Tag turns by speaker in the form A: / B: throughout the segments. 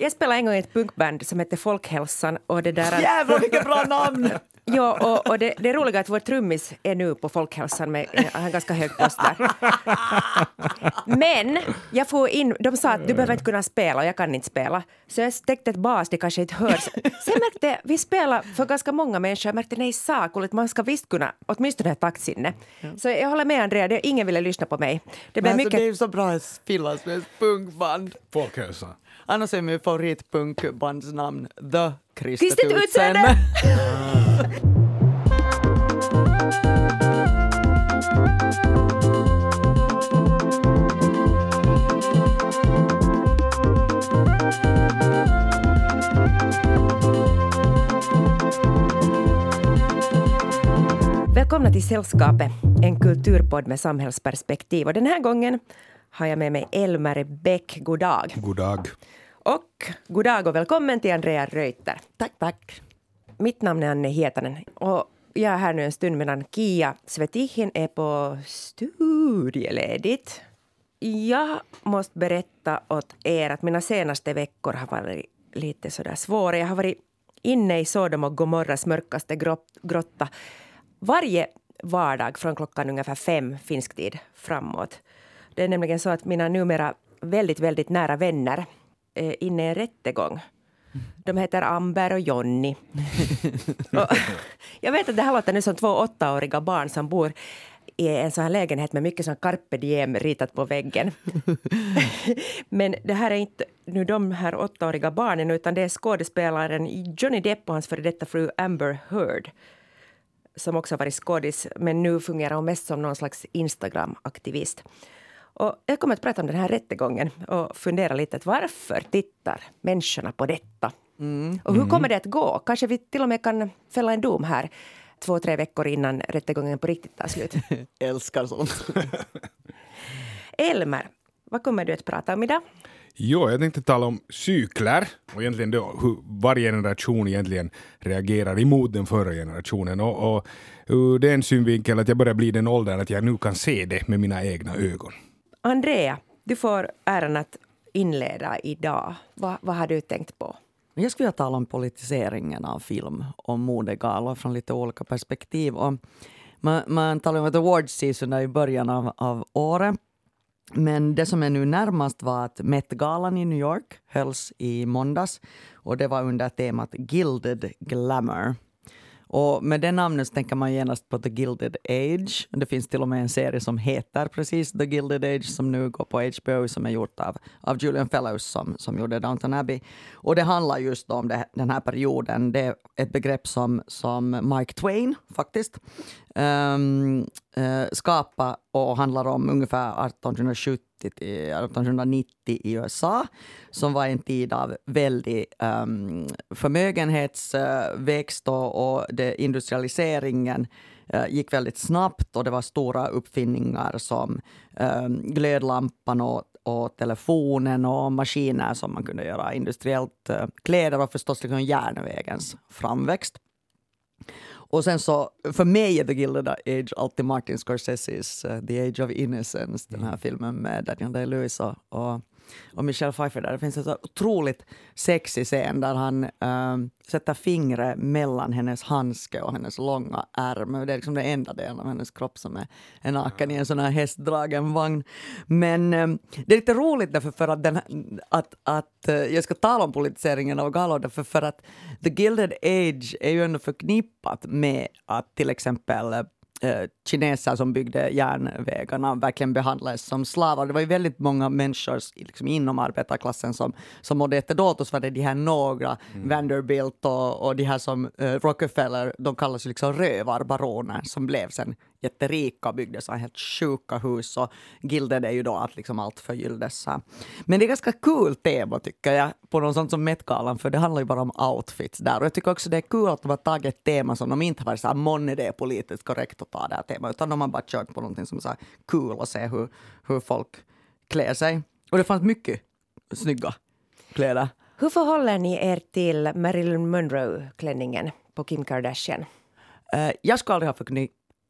A: Jag spelade en gång i ett punkband som hette Folkhälsan och det där...
B: Jävlar vilket bra namn!
A: Ja, och, och det, det är roliga är att vår trummis är nu på Folkhälsan med han ganska hög post där. Men jag får in, de sa att du behöver inte kunna spela och jag kan inte spela. Så jag täckte ett bas, det kanske inte hörs. Sen märkte jag, vi spelar för ganska många människor, jag märkte nej sakuligt, man ska visst kunna åtminstone ha taktsinne. Så jag håller med Andrea, det, ingen ville lyssna på mig. Det blev
B: Men alltså,
A: mycket...
B: det är ju så bra att finnas med ett punkband.
C: Folkhälsan.
B: Annars är min favoritpunkbandsnamn The Kristet
A: utseende. Välkomna till Sällskapet, en kulturpodd med samhällsperspektiv. Och den här gången har jag med mig Elmer Bäck. God dag.
C: God dag.
A: Och god dag och välkommen till Andrea Reuter.
B: Tack, tack.
A: Mitt namn är Anne Hietanen och jag är här nu en stund medan Kia Svetihin är på studieledigt. Jag måste berätta åt er att mina senaste veckor har varit lite sådär svåra. Jag har varit inne i Sodom och Gomorras mörkaste grott- grotta varje vardag från klockan ungefär fem finsk tid framåt. Det är nämligen så att mina numera väldigt, väldigt nära vänner är inne i en rättegång. De heter Amber och Jonny. och jag vet att det här låter nu som två åttaåriga barn som bor i en sån här lägenhet med mycket sån carpe diem ritat på väggen. Men det här är inte nu de här åttaåriga barnen utan det är skådespelaren Johnny Depp och hans före detta fru Amber Heard som också har varit skådis, men nu fungerar hon mest som någon slags Instagram-aktivist. Och jag kommer att prata om den här rättegången och fundera lite att varför tittar människorna på detta? Och hur kommer det att gå? Kanske vi till och med kan fälla en dom här två, tre veckor innan rättegången på riktigt tar slut.
B: Älskar sånt.
A: Elmer, vad kommer du att prata om idag?
C: Jo, jag tänkte tala om cykler och egentligen då hur varje generation egentligen reagerar emot den förra generationen. Och, och ur den synvinkeln att jag börjar bli den åldern att jag nu kan se det med mina egna ögon.
A: Andrea, du får äran att inleda idag. Va, vad har du tänkt på?
B: Jag skulle vilja tala om politiseringen av film och modegalor från lite olika perspektiv. Och man, man talar om att awards season är i början av, av året. Men det som är nu närmast var att Met-galan i New York hölls i måndags och det var under temat Gilded Glamour. Och med det namnet så tänker man genast på The Gilded Age. Det finns till och med en serie som heter precis The Gilded Age som nu går på HBO som är gjort av, av Julian Fellows som, som gjorde Downton Abbey. Och det handlar just om det, den här perioden. Det är ett begrepp som, som Mike Twain faktiskt ehm, eh, um, uh, skapade och handlar om ungefär 1870 1890 i USA som var en tid av väldig um, förmögenhetsväxt och, och det, industrialiseringen uh, gick väldigt snabbt och det var stora uppfinningar som um, glödlampan och, och telefonen och maskiner som man kunde göra industriellt uh, kläder och förstås liksom järnvägens framväxt. Och sen så, för mig är The Gilded Age alltid Martin Scorseses uh, The Age of Innocence, den här filmen med Daniel Day-Lewis och, och, och Michelle Pfeiffer. Där det finns en så otroligt sexig scen där han äh, sätter fingret mellan hennes handske och hennes långa ärm. Det är liksom den enda delen av hennes kropp som är, naken i en sån här hästdragen vagn. Men äh, det är lite roligt därför för att, den, att, att äh, jag ska tala om politiseringen av galor därför för att The Gilded Age är ju ändå förknippat med att till exempel kineser som byggde järnvägarna verkligen behandlades som slavar. Det var ju väldigt många människor liksom, inom arbetarklassen som, som mådde jättedåligt och så var det de här några, Vanderbilt och, och de här som eh, Rockefeller, de kallas ju liksom rövarbaroner som blev sen jätterika och byggde så här helt sjuka hus och är ju då att liksom allt förgylldes. Men det är ganska kul tema tycker jag på något sånt som Met-galan för det handlar ju bara om outfits där och jag tycker också det är kul att de har tagit ett tema som de inte har varit så här månne det är politiskt korrekt att ta det här temat utan de har bara kört på någonting som är så här kul och se hur, hur folk klär sig. Och det fanns mycket snygga kläder.
A: Hur förhåller ni er till Marilyn Monroe-klänningen på Kim Kardashian?
B: Eh, jag skulle aldrig ha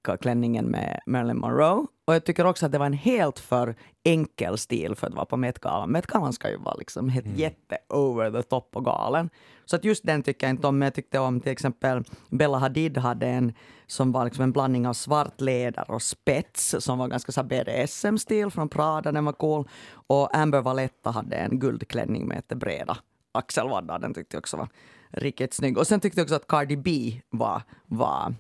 B: klänningen med Marilyn Monroe. Och jag tycker också att det var en helt för enkel stil för att vara på Met-galan. Met-galan ska ju vara liksom helt
C: Mm.
B: jätte over the top och galen. Så att just den tycker jag inte om. Men jag tyckte om till exempel Bella Hadid hade en som var liksom en blandning av svart läder och spets som var ganska så BDSM-stil från Prada, den var cool. Och Amber Valletta hade en guldklänning med jättebreda axelvaddar, den tyckte jag också var riktigt snygg. Och sen tyckte jag också att Cardi B var, var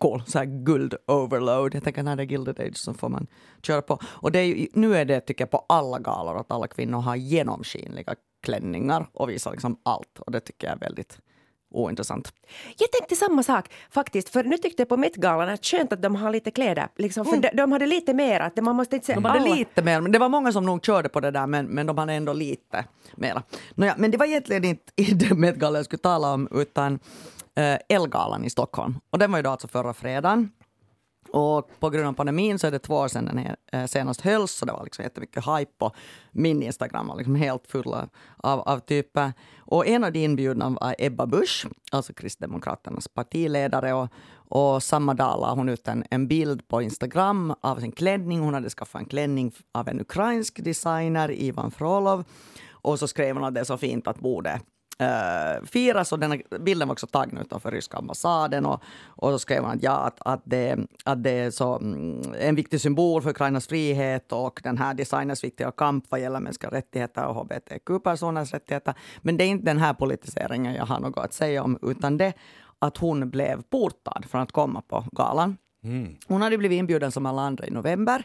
B: cool, så här guld overload. Jag tänker när det är Gilded Age så får man köra på. Och det är ju, nu är det tycker jag på alla galor att alla kvinnor har genomskinliga klänningar och visar liksom allt. Och det tycker jag är väldigt ointressant.
A: Jag tänkte samma sak faktiskt, för nu tyckte jag på Met-galan att skönt att de har lite kläder. Liksom, för de, de hade lite mer, att man måste inte se
B: De hade
A: alla.
B: lite mer, men det var många som nog körde på det där, men, men de hade ändå lite mera. Nåja, men det var egentligen inte i det Met-galan jag skulle tala om, utan Eh, Elgalan i Stockholm. Och den var ju då alltså förra fredagen. Och på grund av pandemin så är det två år sedan den här, eh, senast hölls, så det var liksom jättemycket hype och min Instagram var liksom helt full av, av, typer. Och en av de inbjudna var Ebba Busch, alltså Kristdemokraternas partiledare. Och, och samma dag la hon ut en, en bild på Instagram av sin klänning. Hon hade skaffat en klänning av en ukrainsk designer, Ivan Frolov. Och så skrev hon att det är så fint att borde uh, firas. Och den här bilden var också tagen utanför ryska ambassaden. Och, och så skrev han att, ja, att, att, det, att det är så, mm, en viktig symbol för Ukrainas frihet och den här designers viktiga kamp vad gäller mänskliga rättigheter och hbtq-personers rättigheter. Men det är inte den här politiseringen jag har något att säga om, utan det att hon blev portad från att komma på galan. Hon hade blivit inbjuden som alla andra i november,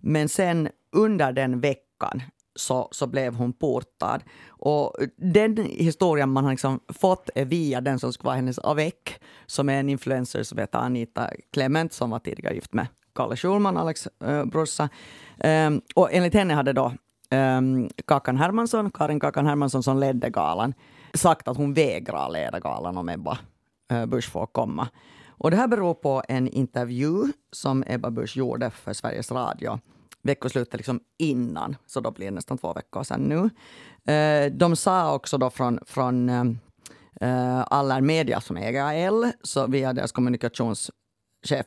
B: men sen under den veckan så, så blev hon portad. Och den historien man har liksom fått är via den som skulle vara hennes avec, som är en influencer som heter Anita Clement, som var tidigare gift med Kalle Schulman, Alex äh, brorsa. Ehm, och enligt henne hade då um, Kakan Hermansson, Karin Kakan Hermansson som ledde galan, sagt att hon vägrar leda galan om Ebba äh, Busch får komma. Och det här beror på en intervju som Ebba Busch gjorde för Sveriges Radio veckoslutet liksom innan, så då blir det nästan två veckor sedan nu. Eh, de sa också då från, från eh, eh Aller Media som äger AL, så via deras kommunikationschef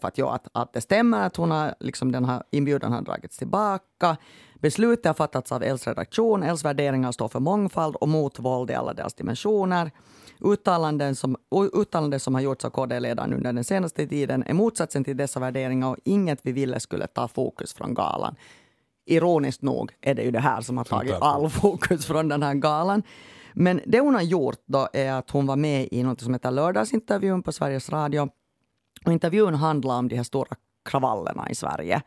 B: att, ja, att, att det stämmer att hon har, liksom den här inbjudan har dragits tillbaka. Beslutet har fattats av Els redaktion. Els värderingar står för mångfald och mot våld i alla deras dimensioner. Uttalanden som, uttalanden som har gjorts av KD-ledaren under den senaste tiden är motsatsen till dessa värderingar och inget vi ville skulle ta fokus från galan. Ironiskt nog är det ju det här som har tagit all fokus från den här galan. Men det hon har gjort då är att hon var med i något som heter Lördagsintervjun på Sveriges Radio. Och intervjun handlar om de här stora kravallerna i Sverige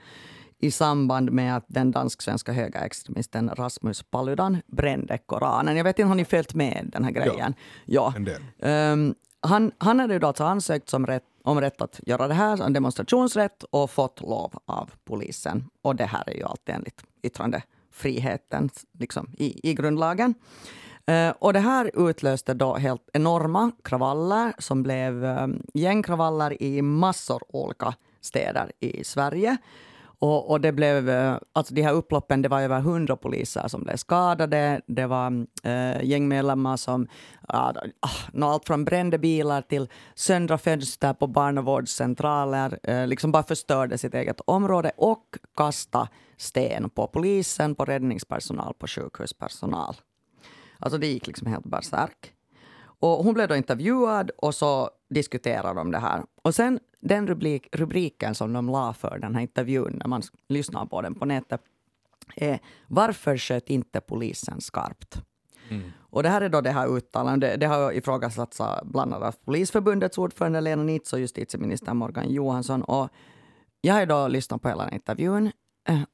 B: i samband med att den dansk-svenska högerextremisten Rasmus Paludan brände Koranen. Jag vet inte, har ni följt med den här grejen? Ja.
C: Del.
B: Um, han, han hade ju då alltså ansökt som rätt, om rätt att göra det här, en demonstrationsrätt, och fått lov av polisen. Och det här är ju alltid enligt yttrandefriheten liksom, i, i grundlagen. Uh, och det här utlöste då helt enorma kravaller som blev um, gängkravaller i massor olika städer i Sverige. Och, och, det blev, eh, alltså de här upploppen, det var över hundra poliser som blev skadade. Det var äh, gängmedlemmar som, äh, allt från brände bilar till söndra fönster på barnavårdscentraler, äh, liksom bara förstörde sitt eget område och kasta sten på polisen, på räddningspersonal, på sjukhuspersonal. Alltså det gick liksom helt bärsärk. Och hon blev då intervjuad och så diskuterade de det här. Och sen den rubrik, rubriken som de la för den här intervjun när man lyssnar på den på nätet är Varför sköt inte polisen skarpt? Mm. Och det här är då det här uttalandet. Det, det har ifrågasatts bland annat Polisförbundets ordförande Lena Nitz och justitieminister Morgan Johansson. Och jag har då lyssnat på hela intervjun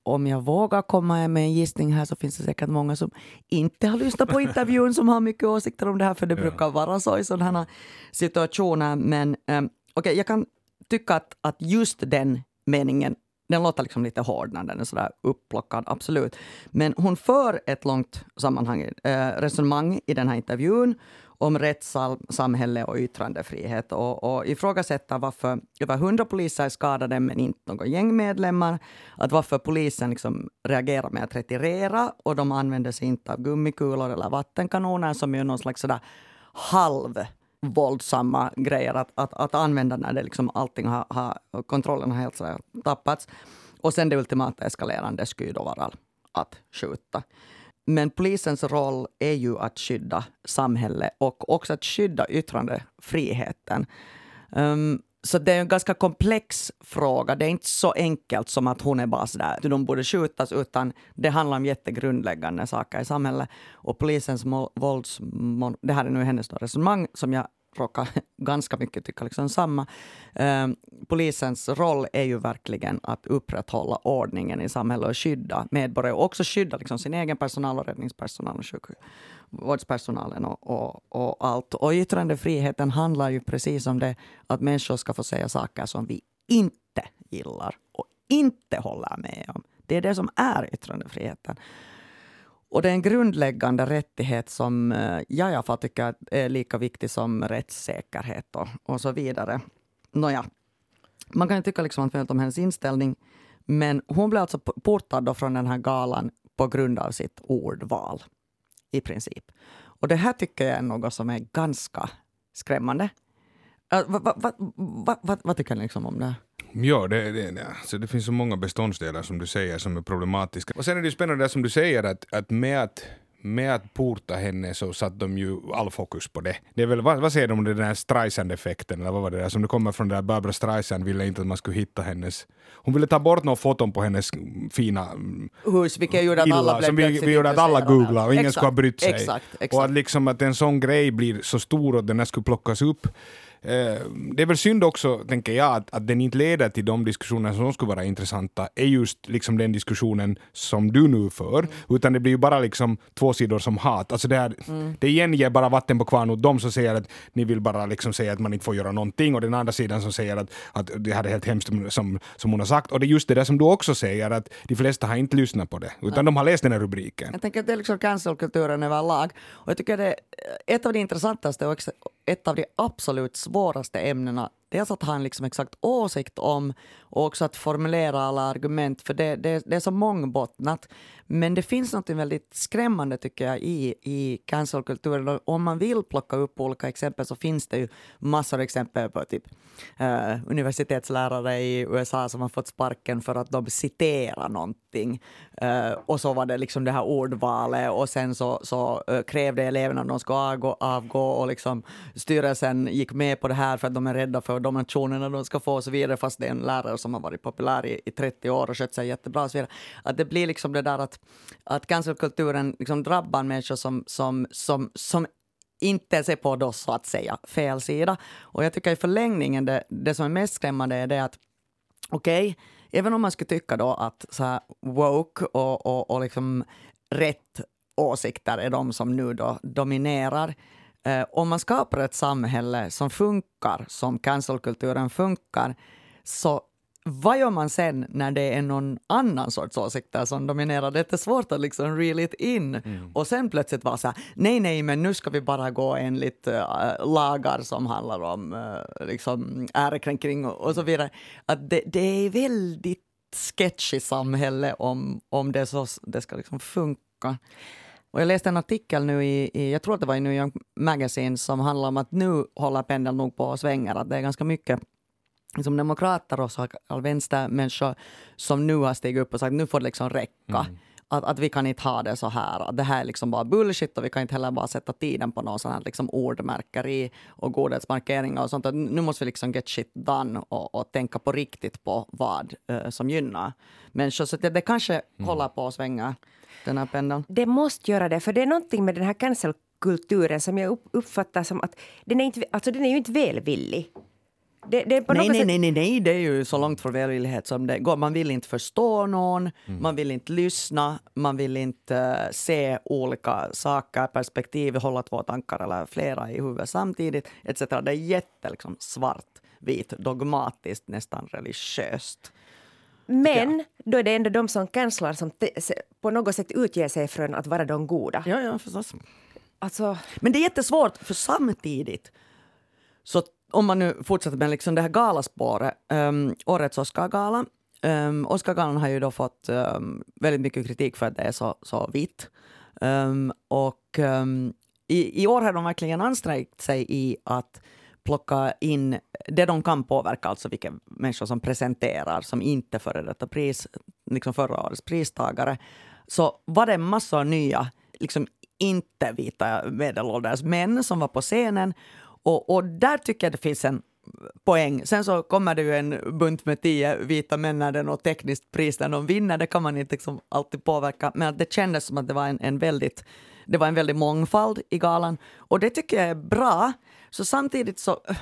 B: om jag vågar komma med en gissning här så finns det säkert många som inte har lyssnat på intervjun som har mycket åsikter om det här, för det ja. brukar vara så i sådana situationer. Men um, okay, jag kan tycka att, att just den meningen den låter liksom lite hård när den är sådär upplockad, absolut. Men hon för ett långt sammanhang, eh, resonemang i den här intervjun om rättssamhälle och yttrandefrihet och, och ifrågasätta varför över hundra poliser är skadade men inte några gängmedlemmar. Att varför polisen liksom reagerar med att retirera och de använder sig inte av gummikulor eller vattenkanoner som är någon slags sådär halv våldsamma grejer att, att, att använda när det liksom allting har, har kontrollen har helt tappats. och sen det ultimata eskalerande skulle ju då vara att skjuta. Men polisens roll är ju att skydda samhället och också att skydda yttrandefriheten. Um, så det är en ganska komplex fråga. Det är inte så enkelt som att hon är bara sådär att de borde skjutas, utan det handlar om jättegrundläggande saker i samhället. Och polisens vålds... Det här är nu hennes resonemang som jag råkar ganska mycket tycka liksom samma. Eh, polisens roll är ju verkligen att upprätthålla ordningen i samhället och skydda medborgare och också skydda liksom sin egen personal och räddningspersonal och sjukvårdspersonalen och, och, och allt. Och yttrandefriheten handlar ju precis om det, att människor ska få säga saker som vi inte gillar och inte håller med om. Det är det som är yttrandefriheten. Och det är en grundläggande rättighet som eh, jag i alla fall tycker är lika viktig som rättssäkerhet och, och så vidare. Nåja, man kan ju tycka liksom allt om hennes inställning, men hon blev alltså portad då från den här galan på grund av sitt ordval, i princip. Och det här tycker jag är något som är ganska skrämmande. Uh, vad va, va, va, va, tycker ni liksom om det?
C: Ja, det, det, det, alltså det finns så många beståndsdelar som du säger som är problematiska. Och sen är det ju spännande det som du säger att, att med att med att porta henne så satte de ju all fokus på det. det är väl, vad, vad säger de om den där Streisand-effekten, eller vad var det där som det kommer från där Barbara Streisand ville inte att man skulle hitta hennes... Hon ville ta bort några foton på hennes fina
B: hus, vilket gjorde att alla
C: blev vi, vi gjorde att alla googlade och ingen exakt, skulle ha brytt sig. Exakt, exakt. Och att liksom att en sån grej blir så stor och den här skulle plockas upp det är väl synd också, tänker jag, att, att den inte leder till de diskussioner som skulle vara intressanta, är just liksom den diskussionen som du nu för, mm. utan det blir ju bara liksom två sidor som hat. Alltså det, här, mm. det igen ger bara vatten på kvarn åt dem som säger att ni vill bara liksom säga att man inte får göra någonting, och den andra sidan som säger att, att det här är helt hemskt som, som hon har sagt. Och det är just det där som du också säger, att de flesta har inte lyssnat på det, utan ja. de har läst den här rubriken.
B: Jag tänker att det är liksom cancelkulturen överlag, och jag tycker det är ett av de intressantaste och ett av de absolut svåraste svåraste ämnena dels att ha en liksom exakt åsikt om och också att formulera alla argument, för det, det, det är så mångbottnat. Men det finns något väldigt skrämmande tycker jag i, i cancelkulturen. Om man vill plocka upp olika exempel så finns det ju massor av exempel på typ eh, universitetslärare i USA som har fått sparken för att de citerar någonting. Eh, och så var det liksom det här ordvalet och sen så, så eh, krävde eleverna att de skulle avgå, avgå och liksom styrelsen gick med på det här för att de är rädda för de nationerna de ska få och så vidare, fast det är en lärare som har varit populär i, i 30 år och skött sig jättebra och så vidare. Att det blir liksom det där att, att cancelkulturen liksom drabbar människor som, som, som, som inte se på då så att säga fel sida. Och jag tycker i förlängningen det, det som är mest skrämmande är det att okej, okay, även om man skulle tycka då att så här woke och, och, och liksom rätt åsikter är de som nu då dominerar, Eh, om man skapar ett samhälle som funkar som cancelkulturen funkar, så vad gör man sen när det är någon annan sorts åsikter som dominerar? Det är svårt att liksom reel it in mm. och sen plötsligt vara så här, nej, nej, men nu ska vi bara gå enligt uh, lagar som handlar om uh, liksom ärekränkning och, och så vidare. Att det, det är väldigt sketchy samhälle om, om det, så, det ska liksom funka. Och jag läste en artikel nu i, i, jag tror att det var i New York Magazine, som handlar om att nu håller pendeln nog på att svänga. Att det är ganska mycket liksom demokrater och så vänstermänniskor som nu har stigit upp och sagt nu får det liksom räcka. Mm. Att, att vi kan inte ha det så här. Att det här är liksom bara bullshit och vi kan inte heller bara sätta tiden på någon sån här liksom ordmärkeri och godhetsmarkeringar och sånt. Att nu måste vi liksom get shit done och, och tänka på riktigt på vad uh, som gynnar människor. Så det, det kanske mm. håller på att svänga den här pendeln?
A: Det måste göra det, för det är någonting med den här cancelkulturen som jag uppfattar som att den är, inte, alltså den är ju inte välvillig.
B: Det, det nej, nej, nej, nej, nej, det är ju så långt från välvillighet som det går. Man vill inte förstå någon, mm. man vill inte lyssna, man vill inte uh, se olika saker, perspektiv, hålla två tankar eller flera i huvudet samtidigt, etc. Det är jätte liksom, svartvit, dogmatiskt, nästan religiöst.
A: Men då är det ändå de som cancelar som på något sätt utger sig från att vara de goda.
B: Ja, ja, förstås. Alltså... Men det är jättesvårt, för samtidigt så om man nu fortsätter med liksom det här galaspåret, um, årets Oscargala. Um, Oscargalan har ju då fått um, väldigt mycket kritik för att det är så, så vitt. Um, och um, i, i år har de verkligen ansträngt sig i att plocka in det de kan påverka, alltså vilka människor som presenterar som inte före detta pris, liksom förra årets pristagare, så var det massor av nya, liksom inte vita medelålders män som var på scenen. Och, och där tycker jag det finns en poäng. Sen så kommer det ju en bunt med tio vita män när det är något tekniskt pris när de vinner. Det kan man inte liksom alltid påverka. Men det kändes som att det var en, en väldigt det var en väldig mångfald i galan och det tycker jag är bra. Så samtidigt så eh,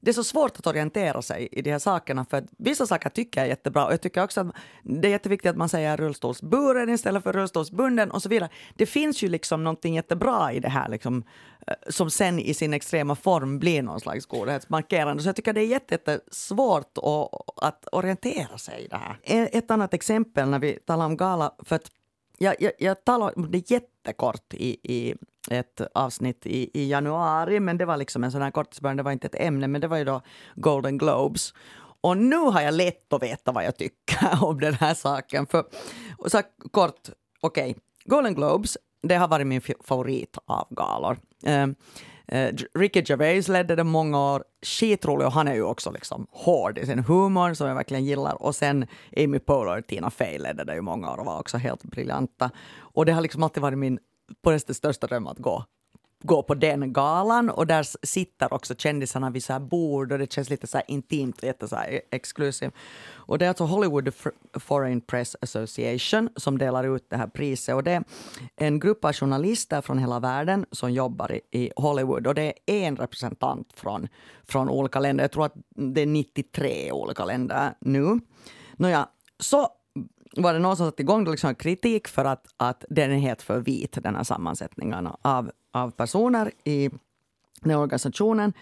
B: det är så svårt att orientera sig i de här sakerna för att vissa saker tycker jag är jättebra och jag tycker också att det är jätteviktigt att man säger rullstolsburen istället för rullstolsbunden och så vidare. Det finns ju liksom någonting jättebra i det här liksom, eh, som sen i sin extrema form blir någon slags godhetsmarkerande. Så jag tycker det är jättesvårt att orientera sig i det här. E- ett annat exempel när vi talar om gala, för att jag, jag, jag talade om det jättekort i, i ett avsnitt i, i januari, men det var liksom en sån här kortisbörjan, det var inte ett ämne, men det var ju då Golden Globes. Och nu har jag lätt att veta vad jag tycker om den här saken. För, så kort, okej, okay. Golden Globes, det har varit min favorit av galor. Ehm, Eh, Ricky Gervais ledde det många år, skitrolig och han är ju också liksom hård i sin humor som jag verkligen gillar. Och sen Amy Poehler och Tina Fey ledde det i många år och var också helt briljanta. Och det har liksom alltid varit min på det största dröm att gå gå på den galan och där sitter också kändisarna vid så här bord och det känns lite så här intimt och jätte så här exklusivt. Och det är alltså Hollywood Foreign Press Association som delar ut det här priset och det är en grupp av journalister från hela världen som jobbar i, i Hollywood och det är en representant från, från olika länder. Jag tror att det är 93 olika länder nu. Nåja, så var det någon som satte igång liksom kritik för att, att den är helt för vit, den här sammansättningen av, av personer i den organisationen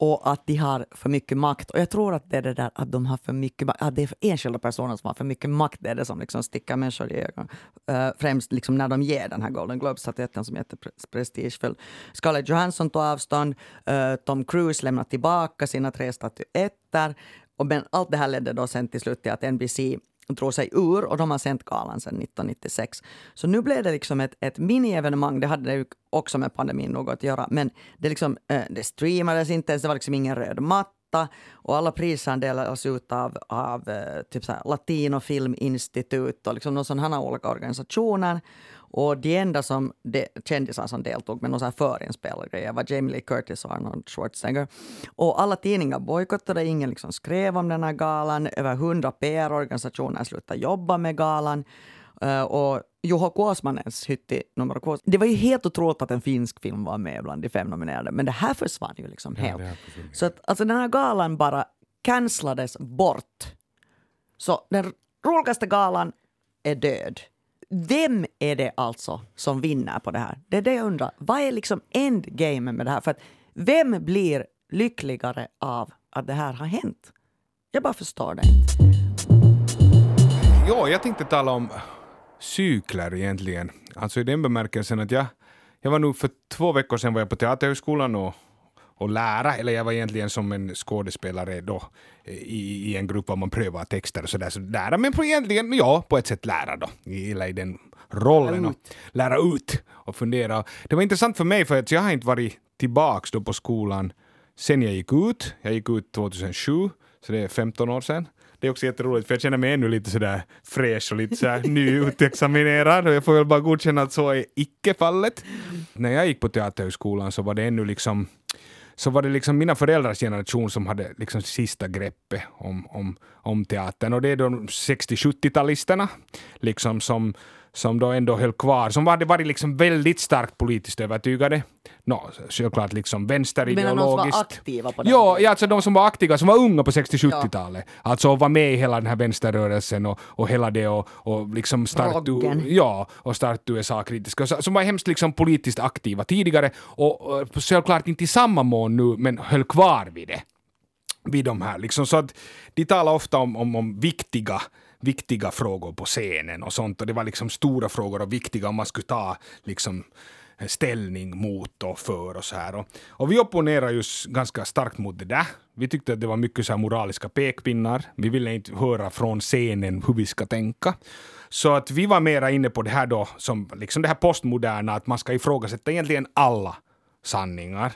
B: och att de har för mycket makt. Och jag tror att det är det där att de har för mycket makt, att det är enskilda personer som har för mycket makt, det är det som liksom sticker människor i ögonen. Uh, främst liksom när de ger den här Golden Globe-statyetten som är jätteprestigefull. Scarlett Johansson tog avstånd, uh, Tom Cruise lämnade tillbaka sina tre statyetter. Och men allt det här ledde då sen till slut till att NBC drog sig ur och de har sänt galan sedan 1996. Så nu blev det liksom ett, ett mini-evenemang. Det hade ju också med pandemin något att göra. Men det, liksom, eh, det streamades inte ens, det var liksom ingen röd matta. Och alla priser delades ut av, av eh, typ så här Latino Filminstitut och liksom sådana olika organisationer. Och de enda som de, kändisar som deltog med någon förinspelade grejer var Jamie Lee Curtis och Arnold Schwarzenegger. Och alla tidningar bojkottade, ingen liksom skrev om den här galan. Över hundra PR-organisationer slutade jobba med galan. Uh, och Juho Kuosmanens hytti nummer två. Det var ju helt otroligt att en finsk film var med bland de fem nominerade, men det här försvann ju liksom helt. Ja, så att alltså den här galan bara cancellades bort. Så den roligaste galan är död vem är det alltså som vinner på det här? Det är det jag undrar. Vad är liksom endgame med det här? För att vem blir lyckligare av att det här har hänt? Jag bara förstår det inte.
C: Ja, jag tänkte tala om cykler egentligen. Alltså i den bemärkelsen att jag, jag var nu för två veckor sedan var jag på Teaterhögskolan och och lära, eller jag var egentligen som en skådespelare då i, i en grupp där man prövar texter och sådär, så lära, men på egentligen, ja, på ett sätt lära då, i, i den rollen och lära ut och fundera. Det var intressant för mig för att jag har inte varit tillbaks då på skolan sen jag gick ut. Jag gick ut 2007, så det är 15 år sedan. Det är också jätteroligt för jag känner mig ännu lite sådär fräsch och lite sådär nyutexaminerad och jag får väl bara godkänna att så är icke fallet. När jag gick på Teaterhögskolan så var det ännu liksom så var det liksom mina föräldrars generation som hade liksom sista greppet om, om, om teatern. Och det är de 60-70-talisterna liksom som som då ändå höll kvar, som hade varit liksom väldigt starkt politiskt övertygade. No, självklart liksom vänsterideologiskt.
B: Men de som var aktiva på
C: den ja, ja, alltså de som var aktiva, som var unga på 60-70-talet. Ja. Alltså var med i hela den här vänsterrörelsen och, och hela det och, och liksom start, ja, och start USA-kritiska. Som var hemskt liksom politiskt aktiva tidigare och, och självklart inte i samma mån nu, men höll kvar vid det. Vid de här liksom. Så att de talar ofta om, om, om viktiga viktiga frågor på scenen och sånt. Och det var liksom stora frågor och viktiga om man skulle ta liksom ställning mot och för och så här. Och, och vi opponerade ju ganska starkt mot det där. Vi tyckte att det var mycket så här moraliska pekpinnar. Vi ville inte höra från scenen hur vi ska tänka. Så att vi var mera inne på det här då, som liksom det här postmoderna, att man ska ifrågasätta egentligen alla sanningar.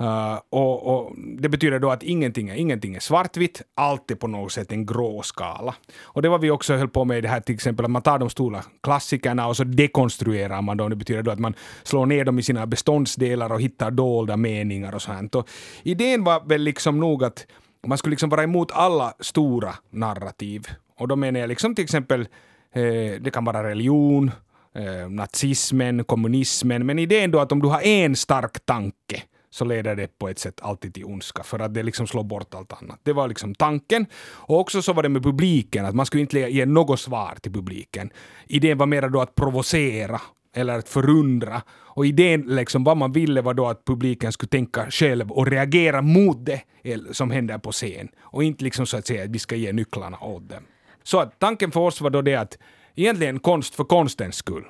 C: Uh, och, och, det betyder då att ingenting är, ingenting är svartvitt, allt är på något sätt en grå skala. Och det var vi också höll på med i det här till exempel att man tar de stora klassikerna och så dekonstruerar man dem. Det betyder då att man slår ner dem i sina beståndsdelar och hittar dolda meningar och sånt. Och idén var väl liksom nog att man skulle liksom vara emot alla stora narrativ. Och då menar jag liksom till exempel, eh, det kan vara religion, eh, nazismen, kommunismen, men idén då att om du har en stark tanke så leder det på ett sätt alltid till ondska, för att det liksom slår bort allt annat. Det var liksom tanken. Och också så var det med publiken, att man skulle inte ge något svar till publiken. Idén var mer då att provocera eller att förundra. Och idén, liksom, vad man ville var då att publiken skulle tänka själv och reagera mot det som händer på scen. Och inte liksom så att säga att vi ska ge nycklarna åt dem. Så att tanken för oss var då det att egentligen konst för konstens skull.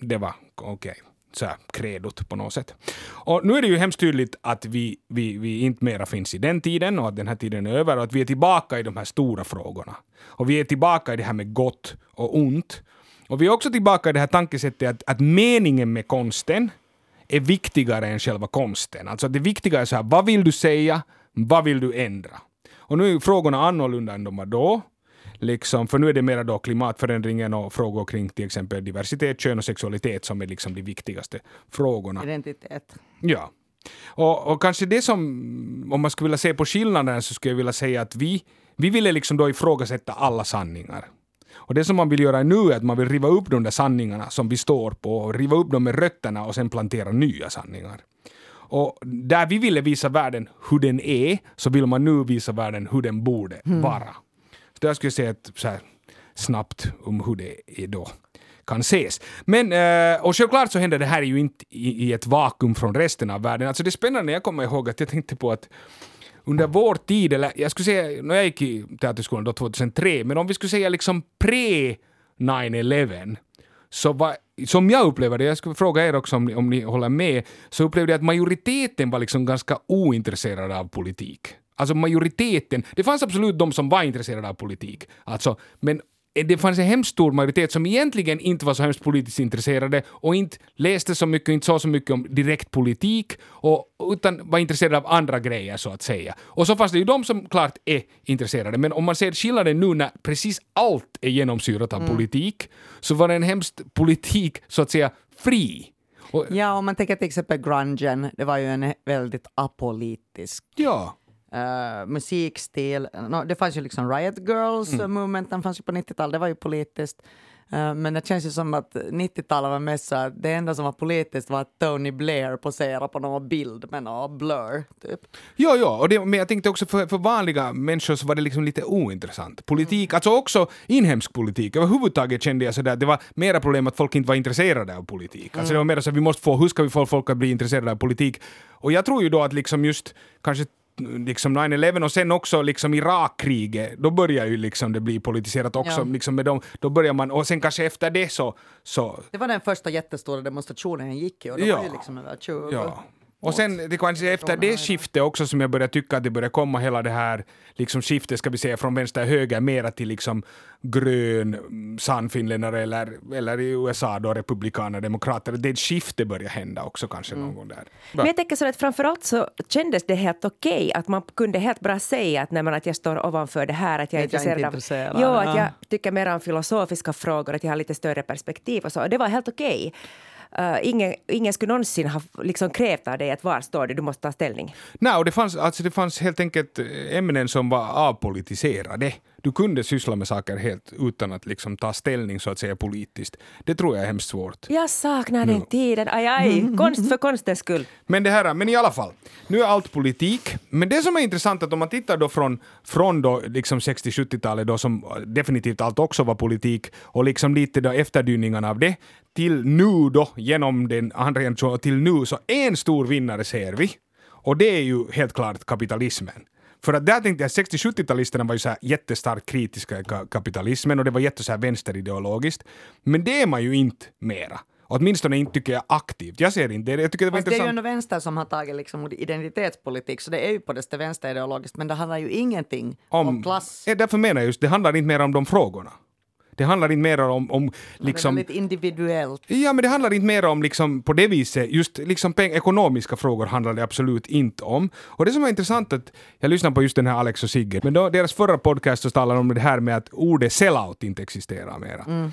C: Det var okej. Okay så här kredot på något sätt. Och nu är det ju hemskt tydligt att vi, vi, vi inte mera finns i den tiden och att den här tiden är över och att vi är tillbaka i de här stora frågorna. Och vi är tillbaka i det här med gott och ont. Och vi är också tillbaka i det här tankesättet att, att meningen med konsten är viktigare än själva konsten. Alltså det viktiga är så här, vad vill du säga, vad vill du ändra? Och nu är frågorna annorlunda än de var då. Liksom, för nu är det mer då klimatförändringen och frågor kring till exempel diversitet, kön och sexualitet som är liksom de viktigaste frågorna.
B: Identitet.
C: Ja. Och, och kanske det som, om man skulle vilja se på skillnaden så skulle jag vilja säga att vi, vi ville liksom då ifrågasätta alla sanningar. Och det som man vill göra nu är att man vill riva upp de där sanningarna som vi står på, och riva upp dem med rötterna och sen plantera nya sanningar. Och där vi ville visa världen hur den är, så vill man nu visa världen hur den borde mm. vara. Så jag skulle säga ett så här snabbt om hur det är då kan ses. Men, eh, och självklart så händer det här ju inte i, ett vakuum från resten av världen. Alltså det är spännande, jag kommer ihåg att jag tänkte på att under vår tid, eller jag skulle säga, när jag gick i teaterskolan då 2003, men om vi skulle säga liksom pre 9-11, så var, som jag upplever det, jag skulle fråga er också om ni, om ni håller med, så upplevde jag att majoriteten var liksom ganska ointresserade av politik. Alltså majoriteten, det fanns absolut de som var intresserade av politik, alltså, men det fanns en hemskt stor majoritet som egentligen inte var så hemskt politiskt intresserade och inte läste så mycket, inte så så mycket om direkt politik, och, utan var intresserade av andra grejer så att säga. Och så fanns det ju de som klart är intresserade, men om man ser skillnaden nu när precis allt är genomsyrat av mm. politik, så var det en hemskt politik så att säga fri.
B: Och, ja, om man tänker till exempel grungen, det var ju en väldigt apolitisk
C: ja
B: uh, musikstil. No, det fanns ju liksom Riot Girls mm. fanns ju på 90-talet, det var ju politiskt. Uh, men det känns ju som att 90-talet var mest så att det enda som var politiskt var att Tony Blair poserade på någon bild med någon blur. Typ.
C: Ja, ja, och det, men jag tänkte också för, för vanliga människor så var det liksom lite ointressant. Politik, mm. alltså också inhemsk politik, överhuvudtaget kände jag sådär att det var mera problem att folk inte var intresserade av politik. Alltså mm. det var mer så att vi måste få, hur ska vi få folk att bli intresserade av politik? Och jag tror ju då att liksom just kanske liksom 9-11 och sen också liksom Irakkriget, då börjar ju liksom det bli politiserat också. Ja. Liksom med dem, då börjar man, och sen kanske efter det så, så...
B: Det var den första jättestora demonstrationen jag gick i och då ja. var det liksom över 20...
C: Ja. Och sen det kanske efter det skiftet också som jag började tycka att det började komma hela det här liksom skiftet ska vi säga från vänster höger mera till liksom grön mm, sannfinländare eller, eller i USA då republikaner, demokrater. Det skiftet börjar hända också kanske mm. någon gång där.
A: Men jag tänker så att framförallt så kändes det helt okej okay, att man kunde helt bra säga att, nej, att jag står ovanför det här, att jag är intresserad, jag är intresserad av... Jo, att jag tycker mer om filosofiska frågor, att jag har lite större perspektiv och så. Det var helt okej. Okay. Uh, ingen, ingen skulle någonsin ha liksom krävt av dig att var står du, du måste ta ställning.
C: Nej, och det fanns, alltså det fanns helt enkelt eh, ämnen som var avpolitiserade. Du kunde syssla med saker helt utan att liksom ta ställning så att säga politiskt. Det tror jag är hemskt svårt.
A: Jag saknar den tiden, aj aj, konst för konstens skull.
C: Men det här, men i alla fall, nu är allt politik. Men det som är intressant är att om man tittar då från, från då liksom 60-70-talet då som definitivt allt också var politik och liksom lite då efterdyningarna av det till nu då, genom den andra generationen, till nu, så en stor vinnare ser vi. Och det är ju helt klart kapitalismen. För att där tänkte jag 60-70-talisterna var ju så här jättestarkt kritiska i kapitalismen och det var jätte så här vänsterideologiskt. Men det är man ju inte mera. Åtminstone inte tycker jag aktivt. Jag ser inte det. Jag tycker det var
B: Fast
C: intressant.
B: det är ju en vänster som har tagit liksom identitetspolitik, så det är ju på det vänsterideologiskt, men det handlar ju ingenting om, om klass.
C: Ja, därför menar jag just, det handlar inte mer om de frågorna. Det handlar inte mer om, om liksom...
B: Det är väldigt individuellt.
C: Ja, men det handlar inte mer om liksom på det viset, just liksom peng, ekonomiska frågor handlar det absolut inte om. Och det som var intressant att jag lyssnade på just den här Alex och Sigge, men då deras förra podcast så talade de om det här med att ordet sellout inte existerar mera.
B: Mm.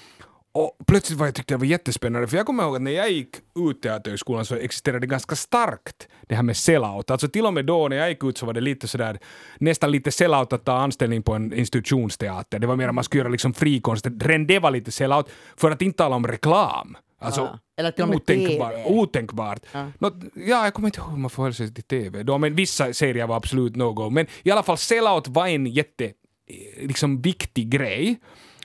C: Och plötsligt var jag tyckte det var jättespännande, för jag kommer ihåg att när jag gick ut teaterhögskolan så existerade det ganska starkt det här med sellout. Alltså till och med då när jag gick ut så var det lite sådär, nästan lite sellout att ta anställning på en institutionsteater. Det var mer att man skulle göra liksom frikonst. Redan det var lite sellout, för att inte tala om reklam. Alltså,
B: Ja. Eller till och med
C: otänkbar,
B: TV.
C: otänkbart.
B: Ja.
C: Nå, ja, jag kommer inte ihåg hur man förhöll sig till TV då, men vissa serier var absolut no-go. Men i alla fall, sellout var en jätte, eh, liksom viktig grej.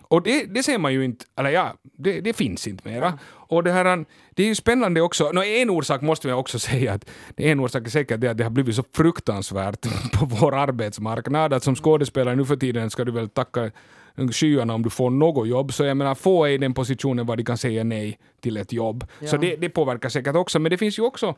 C: Och det, det ser man ju inte, eller ja, det, det finns inte mera. Och det här, det är ju spännande också, Nå, en orsak måste jag också säga att, en orsak är säkert det att det har blivit så fruktansvärt på vår arbetsmarknad, att som skådespelare nu för tiden ska du väl tacka skyarna om du får något jobb, så jag menar få är i den positionen var de kan säga nej till ett jobb. Så
B: Ja.
C: det, det påverkar säkert också, men det finns ju också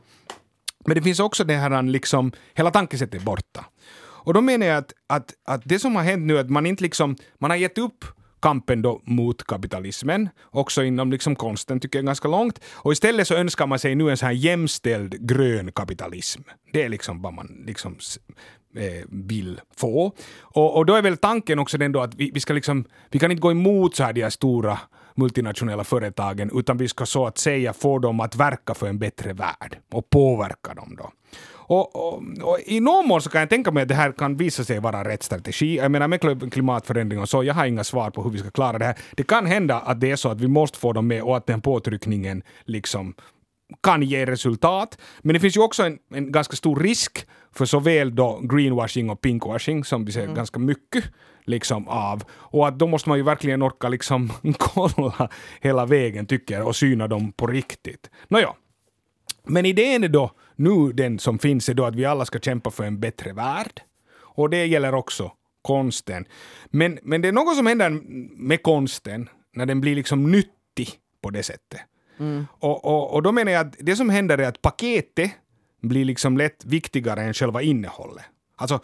C: men det finns också det här liksom, hela tankesättet är borta. Och då menar jag att, att, att det som har hänt nu är att man inte liksom, man har gett upp kampen då mot kapitalismen, också inom liksom konsten tycker jag ganska långt. Och istället så önskar man sig nu en sån här jämställd grön kapitalism. Det är liksom vad man liksom eh, vill få. Och, och då är väl tanken också den då att vi, vi ska liksom, vi kan inte gå emot så här de här stora multinationella företagen, utan vi ska så att säga få dem att verka för en bättre värld och påverka dem då. Och, och, och I någon mån så kan jag tänka mig att det här kan visa sig vara rätt strategi. Jag menar med kl- klimatförändring och så, jag har inga svar på hur vi ska klara det här. Det kan hända att det är så att vi måste få dem med och att den påtryckningen liksom kan ge resultat. Men det finns ju också en, en ganska stor risk för såväl då greenwashing och pinkwashing som vi ser ganska mycket liksom av. Och att då måste man ju verkligen orka liksom kolla hela vägen tycker jag och syna dem på riktigt. Nåja, men idén är då, nu den som finns, är då att vi alla ska kämpa för en bättre värld. Och det gäller också konsten. Men, men det är något som händer med konsten när den blir liksom nyttig på det sättet. Och, och, och då menar jag att det som händer är att paketet blir liksom lätt viktigare än själva innehållet. Alltså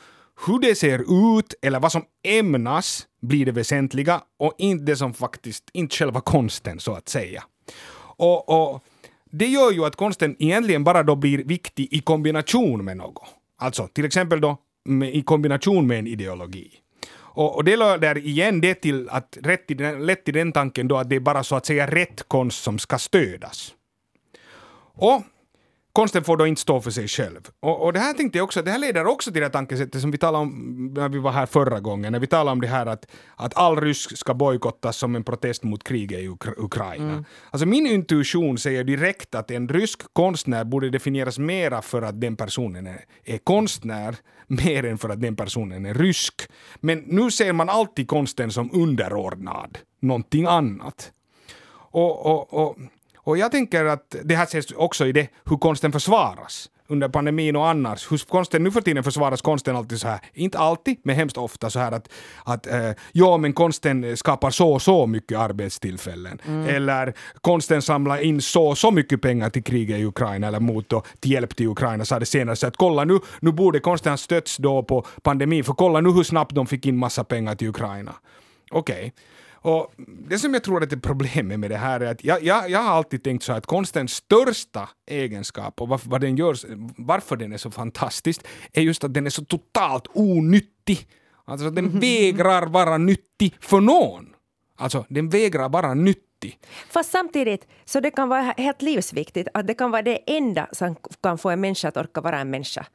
C: hur det ser ut eller vad som ämnas blir det väsentliga och inte det som faktiskt, inte själva konsten så att säga. Och, och det gör ju att konsten egentligen bara då blir viktig i kombination med något. Alltså till exempel då med, i kombination med en ideologi. Och, och det leder igen det till att rätt i den, lätt i den tanken då att det är bara så att säga rätt konst som ska stödas. Och konsten får då inte stå för sig själv. Och, och det här tänkte jag också, det här leder också till det tankesättet som vi talade om när vi var här förra gången, när vi talade om det här att, att all rysk ska bojkottas som en protest mot kriget i Ukra- Ukraina. Alltså min intuition säger direkt att en rysk konstnär borde definieras mera för att den personen är, är konstnär, mer än för att den personen är rysk. Men nu ser man alltid konsten som underordnad någonting annat. Och, och, och, och jag tänker att det här ses också i det hur konsten försvaras under pandemin och annars. Hur konsten, nu för tiden försvaras konsten alltid så här, inte alltid, men hemskt ofta så här att, att eh, ja men konsten skapar så och så mycket arbetstillfällen. Eller konsten samlar in så och så mycket pengar till kriget i Ukraina eller mot då, till hjälp till Ukraina sa det senare. Så att kolla nu, nu borde konsten ha stötts då på pandemin, för kolla nu hur snabbt de fick in massa pengar till Ukraina. Okej. Och det som jag tror att är problemet med det här är att jag, jag, jag har alltid tänkt så här att konstens största egenskap och varför, vad den gör, varför den är så fantastisk är just att den är så totalt onyttig. Alltså den vägrar vara nyttig för någon. Alltså den vägrar vara nyttig.
A: Fast samtidigt, så det kan vara helt livsviktigt att det kan vara det enda som kan få en människa att orka vara en människa.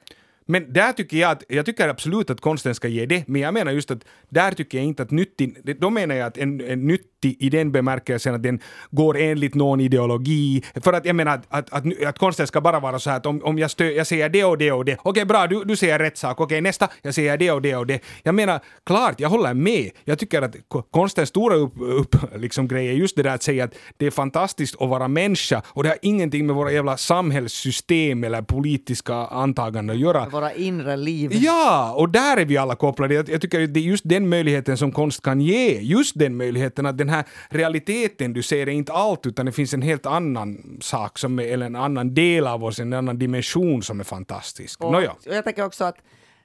C: Men där tycker jag att, jag tycker absolut att konsten ska ge det, men jag menar just att där tycker jag inte att nyttig, då menar jag att en, en nyttig i den bemärkelsen att den går enligt någon ideologi, för att jag menar att, att, att, att konsten ska bara vara så här att om, om jag, stö, jag säger det och det och det, okej bra, du, du säger rätt sak, okej nästa, jag säger det och det och det. Jag menar, klart, jag håller med. Jag tycker att konstens stora upp, upp, liksom, grej är just det där att säga att det är fantastiskt att vara människa och det har ingenting med våra jävla samhällssystem eller politiska antaganden att göra.
B: Våra inre liv.
C: Ja, och där är vi alla kopplade. Jag, jag tycker det är just den möjligheten som konst kan ge. Just den möjligheten att den här realiteten du ser är inte allt, utan det finns en helt annan sak, som är, eller en annan del av oss, en annan dimension som är fantastisk.
B: Och,
C: Nåja.
B: och jag tänker också att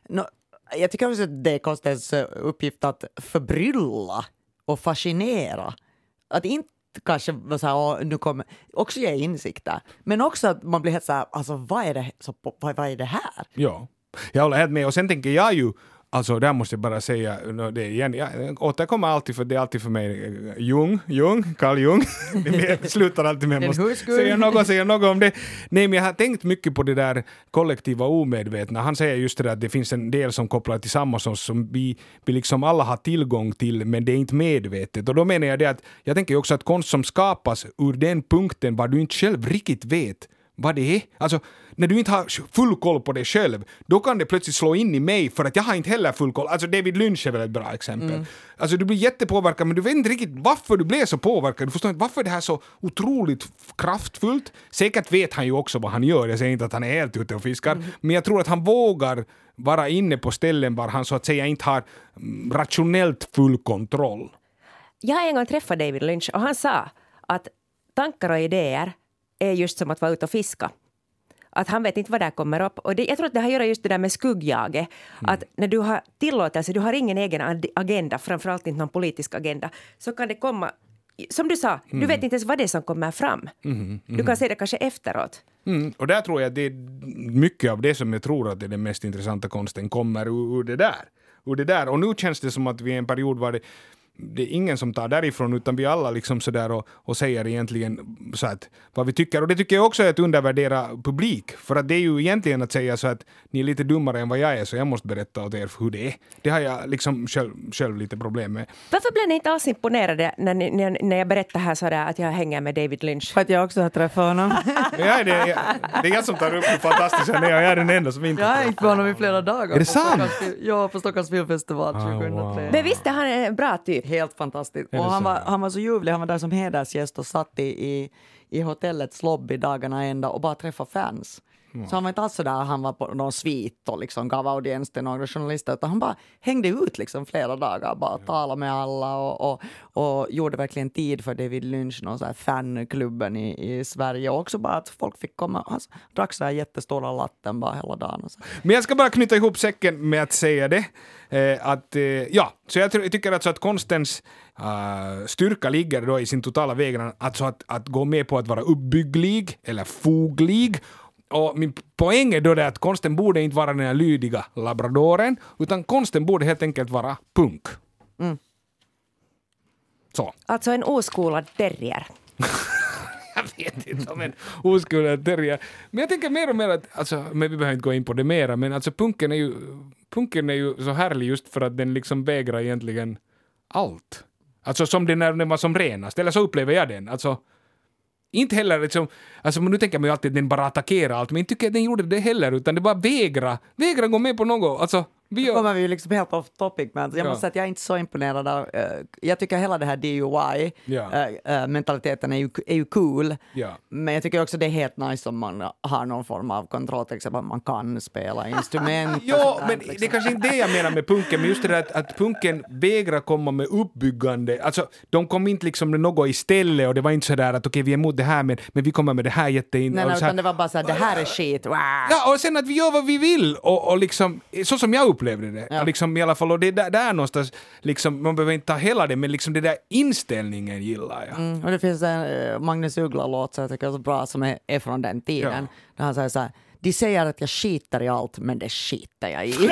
B: nå, jag tycker också att det är konstens eh, uppgift att förbrylla och fascinera. att inte kanske var så här, nu kommer, också ge insikter, men också att man blir helt så här, alltså vad är det, så, vad, vad är det här?
C: Ja, jag håller helt med. Och sen tänker jag ju, alltså där måste jag bara säga det igen, jag återkommer alltid för det är alltid för mig eh, Jung, Jung, Carl Jung. det slutar alltid med att säga något, säga något om det. Nej men jag har tänkt mycket på det där kollektiva omedvetna. Han säger just det där att det finns en del som kopplar till samma som, som vi, vi liksom alla har tillgång till men det är inte medvetet. Och då menar jag det att jag tänker också att konst som skapas ur den punkten var du inte själv riktigt vet vad det är. Alltså, när du inte har full koll på dig själv, då kan det plötsligt slå in i mig för att jag har inte heller full koll. Alltså David Lynch är väl ett bra exempel. Alltså du blir jättepåverkad men du vet inte riktigt varför du blev så påverkad. Du förstår inte varför det här är så otroligt kraftfullt. Säkert vet han ju också vad han gör, jag säger inte att han är helt ute och fiskar, men jag tror att han vågar vara inne på ställen var han så att säga inte har mm, rationellt full kontroll.
A: Jag har en gång träffat David Lynch och han sa att tankar och idéer är just som att vara ute och fiska. Att han vet inte vad där kommer upp. Och det, jag tror att det har att göra just det där med skuggjaget. Att när du har tillåtelse, du har ingen egen agenda, framförallt inte någon politisk agenda, så kan det komma som du sa, du vet inte ens vad det är som kommer fram. Du kan se det kanske efteråt.
C: Mm, och där tror jag att det är mycket av det som jag tror att är den mest intressanta konsten kommer ur, ur det där. Ur det där. Och nu känns det som att vi i en period var det det är ingen som tar därifrån utan vi alla liksom sådär och, och säger egentligen så att vad vi tycker. Och det tycker jag också är att undervärdera publik. För att det är ju egentligen att säga så att ni är lite dummare än vad jag är så jag måste berätta åt er hur det är. Det har jag liksom själv, själv lite problem med.
A: Varför blev ni inte alls imponerade när, ni, när, när jag berättade här sådär att jag hänger med David Lynch?
B: För att jag också har träffat honom.
C: Jag är det, jag, det är jag som tar upp hur fantastisk han är och jag är den enda som inte
B: Jag har hängt med honom i flera dagar.
C: Är det sant?
B: Ja, på Stockholms filmfestival 2003.
C: wow.
A: Men visst är han en bra typ?
B: Helt fantastiskt. Och han var, han var så ljuvlig, han var där som hedersgäst och satt i, i, i hotellets lobby dagarna ända och bara träffade fans. Så han var inte alls sådär, han var på någon svit och liksom gav audiens till några journalister, utan han bara hängde ut liksom flera dagar, bara talade med alla och, och, och gjorde verkligen tid för David Lynch, någon sån här fanklubben i, i Sverige och också bara att folk fick komma, han drack så här jättestora latten bara hela dagen. Och så.
C: Men jag ska bara knyta ihop säcken med att säga det. Eh, att, eh, ja, så jag, jag tycker alltså att konstens eh, styrka ligger då i sin totala vägran, alltså att, att gå med på att vara uppbygglig eller foglig. Och min poäng är då det att konsten borde inte vara den här lydiga labradoren, utan konsten borde helt enkelt vara punk. Så.
A: Alltså en oskolad terrier.
C: Jag vet inte om en oskulad terrier. Men jag tänker mer och mer att, alltså, men vi behöver inte gå in på det mera, men alltså punken är ju, punken är ju så härlig just för att den liksom vägrar egentligen allt. Alltså som den när den var som renast, eller så upplever jag den. Alltså, inte heller liksom, alltså nu tänker man ju alltid att den bara attackerar allt, men inte tycker jag att den gjorde det heller, utan det bara vägra, vägra gå med på något. Alltså, vi gör,
B: kommer vi ju liksom helt off topic, men jag
C: Ja.
B: måste säga att jag är inte så imponerad av... eh, jag tycker hela det här DUI-mentaliteten
C: Ja.
B: är, ju, är ju cool,
C: Ja.
B: men jag tycker också det är helt nice om man har någon form av kontroll, till exempel att man kan spela instrument. där,
C: men
B: liksom.
C: det är kanske inte det jag menar med punken, men just det där att, att punken vägrar komma med uppbyggande, alltså de kom inte liksom med något istället och det var inte sådär att okej vi är emot det här men, men vi kommer med det här jättein...
B: Nej, nej, utan det var bara så här, det här är skit. Wow.
C: Ja, och sen att vi gör vad vi vill och, och liksom, så som jag upplevde det.
B: Ja.
C: Liksom, i alla fall, och det är där, där någonstans, liksom, man behöver inte ta hela det, men liksom det där inställningen gillar jag.
B: Mm, och det finns en eh, Magnus Uggla-låt som jag tycker är så bra som är, är från den tiden. Där han säger så här, de säger att jag skiter i allt, men det skiter jag i.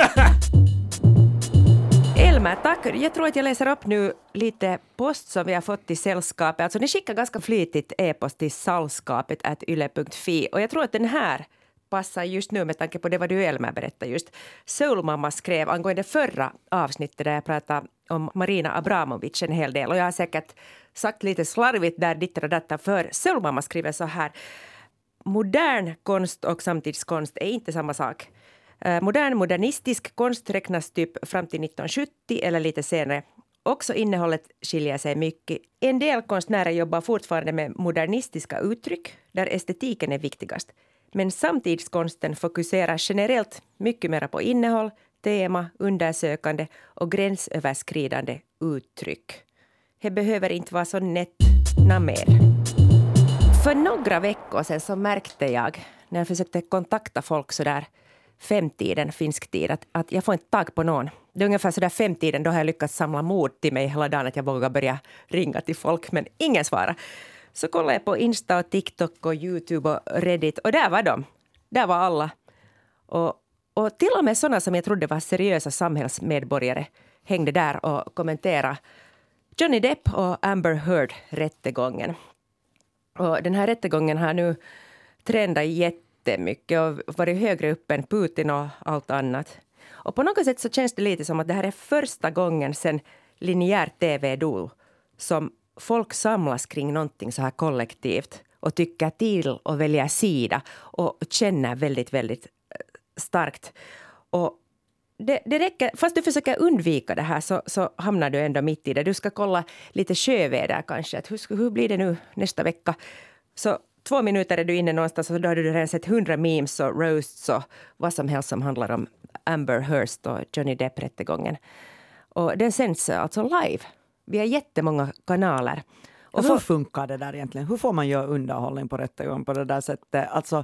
A: Elmer, tack. Jag tror att jag läser upp nu lite post som vi har fått till sällskapet. Alltså ni skickar ganska flitigt e-post till salskapet yle.fi och jag tror att den här passar just nu med tanke på det vad du Elmer berättade just. Soulmamma skrev angående förra avsnittet där jag pratade om Marina Abramovic en hel del och jag har säkert sagt lite slarvigt där ditt och detta för Soulmamma skriver så här Modern konst och samtidskonst är inte samma sak. Eh, modern modernistisk konst räknas typ fram till 1970 eller lite senare. Också innehållet skiljer sig mycket. En del konstnärer jobbar fortfarande med modernistiska uttryck där estetiken är viktigast. Men samtidskonsten fokuserar generellt mycket mer på innehåll, tema, undersökande och gränsöverskridande uttryck. Det behöver inte vara så nätt mer. För några veckor sedan så märkte jag när jag försökte kontakta folk så där femtiden, finsk tid, att, att jag får inte tag på någon. Det är ungefär så där femtiden, då har jag lyckats samla mod till mig hela dagen att jag vågar börja ringa till folk, men ingen svarar. Så kollade jag på Insta och TikTok och Youtube och Reddit och där var de. Där var alla. Och, och till och med sådana som jag trodde var seriösa samhällsmedborgare hängde där och kommenterade Johnny Depp och Amber Heard-rättegången. Och den här rättegången har nu trendat jättemycket och varit högre upp än Putin och allt annat. Och på något sätt så känns det lite som att det här är första gången sen linjär tv dog som folk samlas kring någonting så här kollektivt och tycker till och väljer sida och känner väldigt, väldigt eh, starkt. Och det, det räcker, fast du försöker undvika det här så, så hamnar du ändå mitt i det. Du ska kolla lite sjöväder kanske. Att hur, hur blir det nu nästa vecka? Så två minuter är du inne någonstans och då har du redan sett hundra memes och roasts och vad som helst som handlar om Amber Hearst och Johnny Depp-rättegången. Och den sänds alltså live via jättemånga kanaler.
B: Och hur funkar det där egentligen? Hur får man göra underhållning på rättegång på det där sättet? Alltså,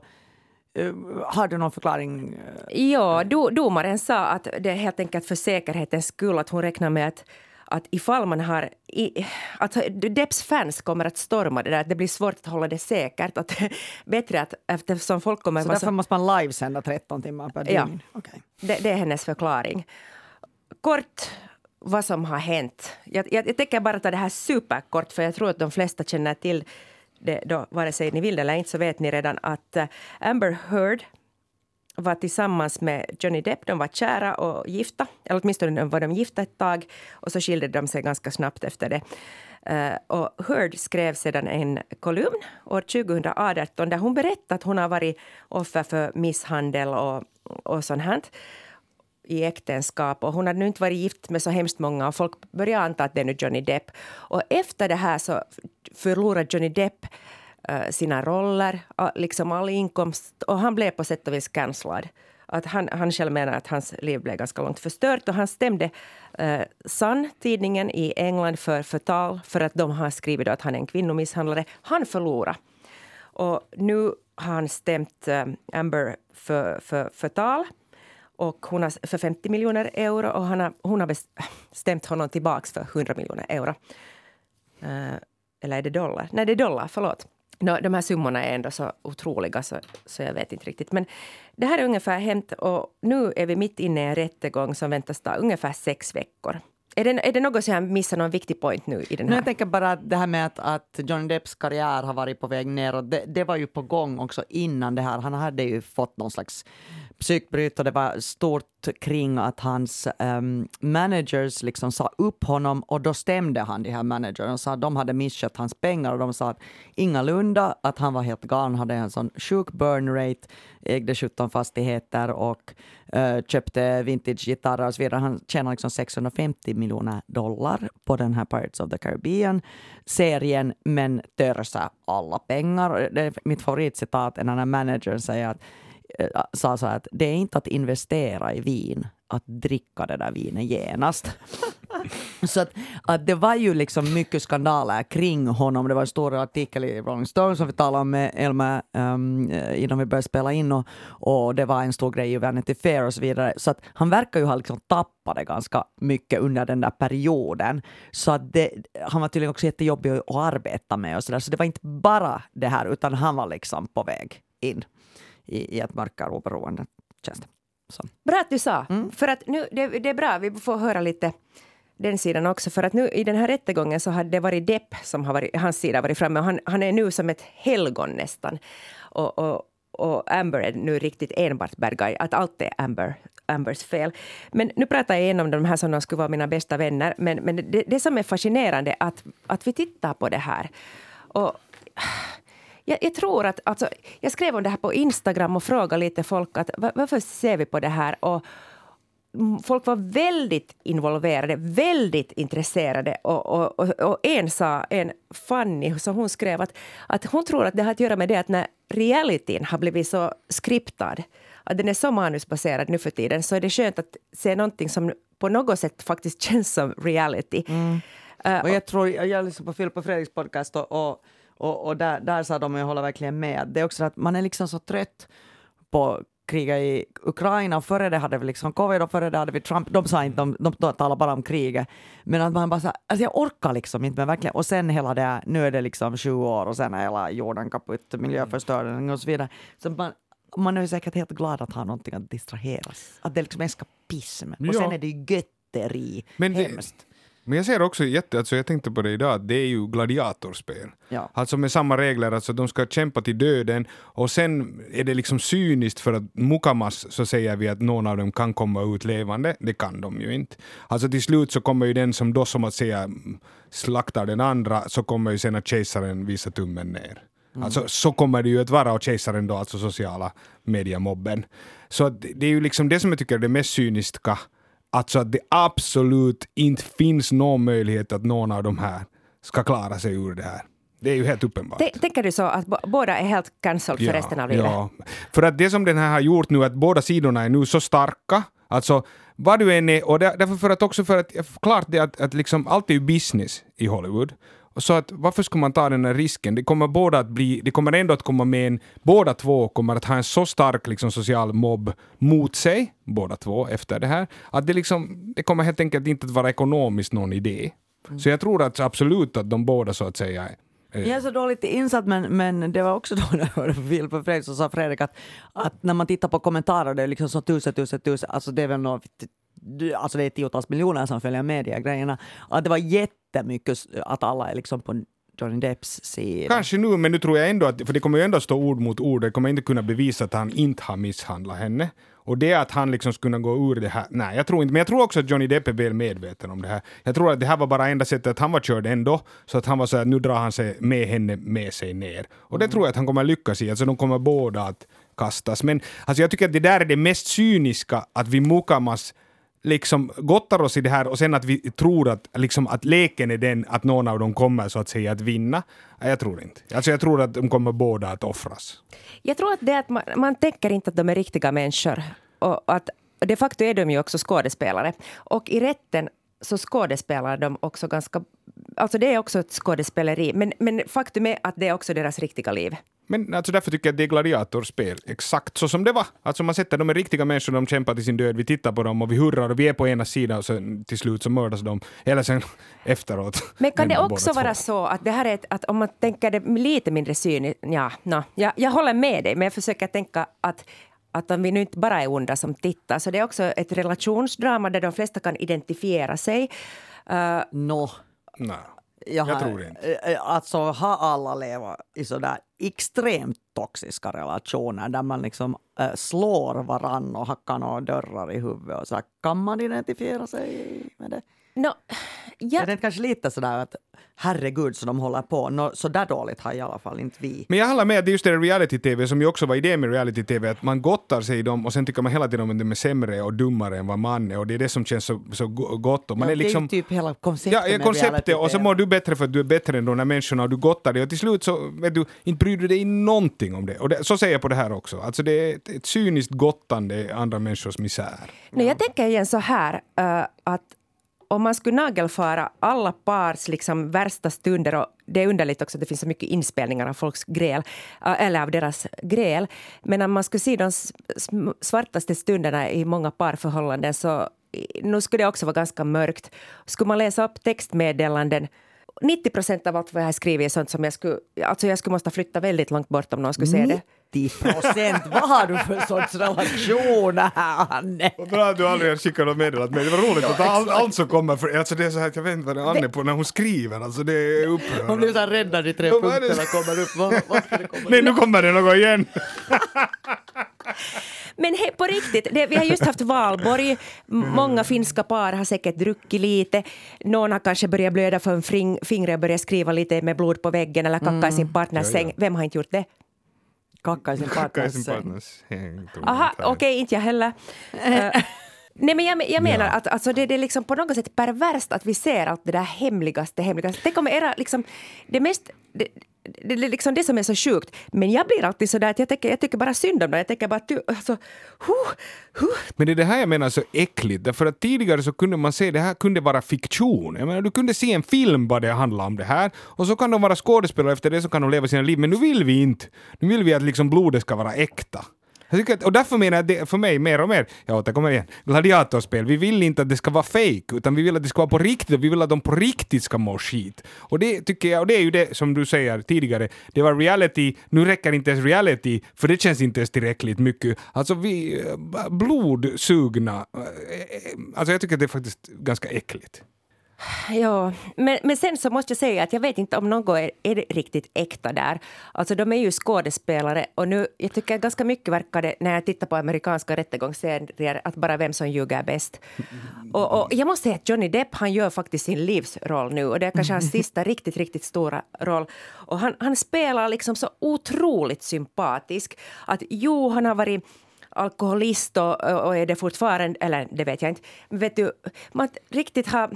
B: eh, har du någon förklaring?
A: Ja, do, domaren sa att det är helt enkelt för säkerhetens skull att hon räknar med att att ifall man har... I, att Depps fans kommer att storma det där, att det blir svårt att hålla det säkert. Att, bättre att eftersom folk kommer...
B: Så därför så, måste man livesända 13 timmar per dygn?
A: Ja, okay. det, det är hennes förklaring. Kort vad som har hänt. Jag, jag, jag tänker bara ta det här superkort, för jag tror att de flesta känner till det då, vare sig ni vill det eller inte, så vet ni redan att eh, Amber Heard var tillsammans med Johnny Depp. De var kära och gifta, eller åtminstone var de gifta ett tag och så skilde de sig ganska snabbt efter det. Uh, och Heard skrev sedan en kolumn år 2018 där hon berättade att hon har varit offer för misshandel och, och sånt här i äktenskap och hon hade nu inte varit gift med så hemskt många och folk började anta att det är nu Johnny Depp. Och efter det här så förlorade Johnny Depp eh, sina roller, liksom all inkomst och han blev på sätt och vis cancellad. Att han, han själv menar att hans liv blev ganska långt förstört och han stämde eh, Sun, tidningen i England, för förtal för att de har skrivit att han är en kvinnomisshandlare. Han förlorade. Och nu har han stämt eh, Amber för, för förtal och hon har för 50 miljoner euro och han har, hon har bestämt honom tillbaka för 100 miljoner euro. Uh, eller är det dollar? Nej, det är dollar, förlåt. No, de här summorna är ändå så otroliga så, så jag vet inte riktigt. Men det här är ungefär hänt och nu är vi mitt inne i en rättegång som väntas ta ungefär sex veckor. Är det, är det något som jag missar någon viktig point nu i den här?
B: jag tänker bara att det här med att, att Johnny Depps karriär har varit på väg neråt, det, det var ju på gång också innan det här. Han hade ju fått någon slags psykbryt och det var stort kring att hans um, managers liksom sa upp honom och då stämde han de här managers och sa att de hade misskött hans pengar och de sa att ingalunda att han var helt galen, hade en sån sjuk burn rate, ägde 17 fastigheter och uh, köpte vintagegitarrer och så vidare. Han tjänade liksom 650 miljoner dollar på den här Pirates of the Caribbean-serien men törsa alla pengar. Det är mitt favoritcitat är när managern säger att eh, sa så här att det är inte att investera i vin, att dricka det där vinet genast. så att, att det var ju liksom mycket skandaler kring honom. Det var en stor artikel i Rolling Stone som vi talade om med Elma um, ehm, eh, innan vi började spela in och, och det var en stor grej i Vanity Fair och så vidare. Så att han verkar ju ha liksom tappat det ganska mycket under den där perioden. Så att det, han var tydligen också jättejobbig att arbeta med och så där. Så det var inte bara det här utan han var liksom på väg in i, i ett mörkare oberoende tjänst. Så.
A: Bra att du sa, mm. för att nu, det, det, är bra, vi får höra lite den sidan också. För att nu i den här rättegången så hade det varit Depp som har varit, hans sida varit framme. Och han, han är nu som ett helgon nästan. Och, och, och Amber är nu riktigt enbart bad guy. Att allt är Amber, Ambers fel. Men nu pratar jag igenom de här som skulle vara mina bästa vänner. Men, men det, det som är fascinerande är att, att vi tittar på det här. Och jag, jag, tror att, alltså, jag skrev om det här på Instagram och frågade lite folk att varför ser vi på det här? Och folk var väldigt involverade, väldigt intresserade. Och, och, och, och en sa, en Fanny, så hon skrev att, att hon tror att det har att göra med det att när realityn har blivit så skriptad, att den är så manusbaserad nu för tiden, så är det skönt att se någonting som på något sätt faktiskt känns som reality.
B: Mm. Uh, och jag tror, jag lyssnade på Filip och Fredriks podcast och, och och, och där, där sa de, och jag håller verkligen med, det är också att man är liksom så trött på kriget i Ukraina, före det hade vi liksom covid och före det hade vi Trump. De sa inte, de, de talade bara om kriget. Men att man bara så, alltså jag orkar liksom inte, men verkligen. Och sen hela det, nu är det liksom 20 år och sen är hela jorden kaputt, miljöförstöring och så vidare. Så man, man är säkert helt glad att ha någonting att distraheras. Att det är liksom eskapism.
C: Ja.
B: Och sen är det ju götteri.
C: Men det-
B: Hemskt.
C: Men jag ser också jätte, alltså jag tänkte på det idag, att det är ju gladiatorspel.
B: Ja.
C: Alltså med samma regler, alltså de ska kämpa till döden och sen är det liksom cyniskt för att Mukamas så säger vi att någon av dem kan komma ut levande, det kan de ju inte. Alltså till slut så kommer ju den som då som att säga mm, slaktar den andra, så kommer ju sen att kejsaren visa tummen ner. Alltså så kommer det ju att vara och kejsaren då alltså sociala mediamobben. Så det är ju liksom det som jag tycker är det mest cyniska, alltså att det absolut inte finns någon möjlighet att någon av de här ska klara sig ur det här. Det är ju helt uppenbart.
A: T- Tänker du så att båda är helt cancelled för resten av livet?
C: Ja. För att det som den här har gjort nu, att båda sidorna är nu så starka, alltså vad du än är, och där- därför för att också för att, klart det att, att liksom allt är ju business i Hollywood. Så att varför skulle man ta den här risken? Det kommer båda att bli, det kommer ändå att komma med en, båda två kommer att ha en så stark liksom, social mobb mot sig, båda två, efter det här, att det liksom, det kommer helt enkelt inte att vara ekonomiskt någon idé. Så jag tror att absolut att de båda så att säga eh,
B: Jag är så dåligt insatt men, men det var också då när jag hörde på Filip och Fredrik så sa Fredrik att, att när man tittar på kommentarer det är liksom så tusen, tusen, tusen, alltså det är väl något, alltså det är tiotals miljoner som följer med de här grejerna. Att det var jättemycket att alla är liksom på Johnny Depps sida.
C: Kanske nu, men nu tror jag ändå att, för det kommer ju ändå stå ord mot ord, det kommer inte kunna bevisa att han inte har misshandlat henne. Och det att han liksom skulle kunna gå ur det här, nej jag tror inte, men jag tror också att Johnny Depp är väl medveten om det här. Jag tror att det här var bara enda sättet att han var körd ändå, så att han var så att nu drar han sig med henne med sig ner. Och det tror jag att han kommer lyckas i, alltså de kommer båda att kastas. Men alltså jag tycker att det där är det mest cyniska, att vi mukamas liksom gottar oss i det här och sen att vi tror att, liksom, att leken är den att någon av dem kommer så att säga att vinna. Jag tror inte. Alltså jag tror att de kommer båda att offras.
A: Jag tror att det är att man, man tänker inte att de är riktiga människor. Och att de facto är de ju också skådespelare. Och i rätten så skådespelar de också ganska... Alltså det är också ett skådespeleri. Men, men faktum är att det är också deras riktiga liv.
C: Men alltså därför tycker jag att det är gladiatorspel, exakt så som det var. Alltså man sätter de är riktiga människor, de kämpar till sin död, vi tittar på dem och vi hurrar och vi är på ena sidan och sen till slut så mördas de. Eller sen efteråt.
A: Men kan det också vara
C: två.
A: så att det här är ett, att om man tänker det lite mindre cyniskt, ja, no, jag, jag håller med dig, men jag försöker tänka att att om vi nu inte bara är onda som tittar, så det är också ett relationsdrama där de flesta kan identifiera sig. Uh,
B: Nå,
C: Nej.
B: jag,
C: Jag tror inte.
B: eh, Alltså har alla levat i sådär extremt toxiska relationer där man liksom äh, slår varann och hackar några dörrar i huvudet och så här, kan man identifiera sig med det?
A: No, ja,
B: Är det kanske lite sådär att herregud så de håller på, Nå, så där dåligt har i alla fall inte vi.
C: Men jag håller med att det är just det reality-tv som ju också var idén med reality-tv, att man gottar sig i dem och sen tycker man hela tiden att de är sämre och dummare än vad man är och det är det som känns så, så go- gott. Och man
B: ja,
C: är liksom,
B: det är ju typ hela konceptet
C: Ja, ja
B: med
C: konceptet och så mår du bättre för att du är bättre än de där människorna och du gottar dig och till slut så vet du, inte bryr du dig någonting om det. Och det, så säger jag på det här också. Alltså det är ett, ett cyniskt gottande i andra människors misär.
A: Nej, jag tänker igen så här eh, att om man skulle nagelfara alla pars liksom värsta stunder och det är underligt också att det finns så mycket inspelningar av folks gräl, eh, eller av deras gräl. Men om man skulle se de svartaste stunderna i många parförhållanden så nu skulle det också vara ganska mörkt. Skulle man läsa upp textmeddelanden 90 procent av allt vad jag har skrivit är sånt som jag skulle... Alltså jag skulle måste flytta väldigt långt bort om någon skulle se det.
B: 90 procent, vad har du för sorts relation här Anne?
C: Bra att du aldrig har skickat något meddelat mig. Det var roligt att allt, allt som kommer, för, alltså det är så här att jag vet inte vad det är Anne på när hon skriver, alltså det är
B: Hon blir
C: upprörande.
B: så här räddad i tre
C: Ja,
B: punkterna kommer upp. Vad, vad ska det komma
C: Nej, nu kommer det något igen!
A: Men he, på riktigt, det, vi har just haft valborg. M- Många finska par har säkert druckit lite. Någon har kanske börjat blöda från fingret och börjat skriva lite med blod på väggen eller kacka i sin partners
C: Ja, ja.
A: säng. Vem har inte gjort det?
B: I partners
C: partners
A: Aha, okej,
C: inte.
A: inte jag heller. Eh, nej, men jag, jag menar
C: Ja.
A: att alltså, det, det är liksom på något sätt perverst att vi ser allt det där hemligaste, hemligaste. Tänk om era, liksom, det mest... Det, det, är liksom det som är så sjukt. Men jag blir alltid så där att jag tycker, jag tycker bara synd om dem. Jag tänker bara att du, alltså, huh, huh.
C: Men det är det här jag menar så äckligt, därför att tidigare så kunde man se det här kunde vara fiktion. Jag menar, du kunde se en film vad det handlar om det här, och så kan de vara skådespelare efter det så kan de leva sina liv, men nu vill vi inte. Nu vill vi att liksom blodet ska vara äkta. Jag tycker att, och därför menar jag det för mig mer och mer, jag återkommer igen, gladiatorspel, vi vill inte att det ska vara fake utan vi vill att det ska vara på riktigt, vi vill att de på riktigt ska må skit. Och det tycker jag, och det är ju det som du säger tidigare, det var reality, nu räcker inte ens reality, för det känns inte ens tillräckligt mycket. Alltså vi, eh, blodsugna, eh, eh, alltså jag tycker att det är faktiskt ganska äckligt.
A: Ja, men, men sen så måste jag säga att jag vet inte om någon är, är riktigt äkta där. Alltså de är ju skådespelare och nu, jag tycker ganska mycket verkar det när jag tittar på amerikanska rättegångsserier att bara vem som ljuger bäst. Och, och jag måste säga att Johnny Depp han gör faktiskt sin livsroll nu och det är kanske hans sista riktigt, riktigt stora roll. Och han, han spelar liksom så otroligt sympatisk att jo, han har varit alkoholist och, och är det fortfarande, eller det vet jag inte. Men vet du, man riktigt har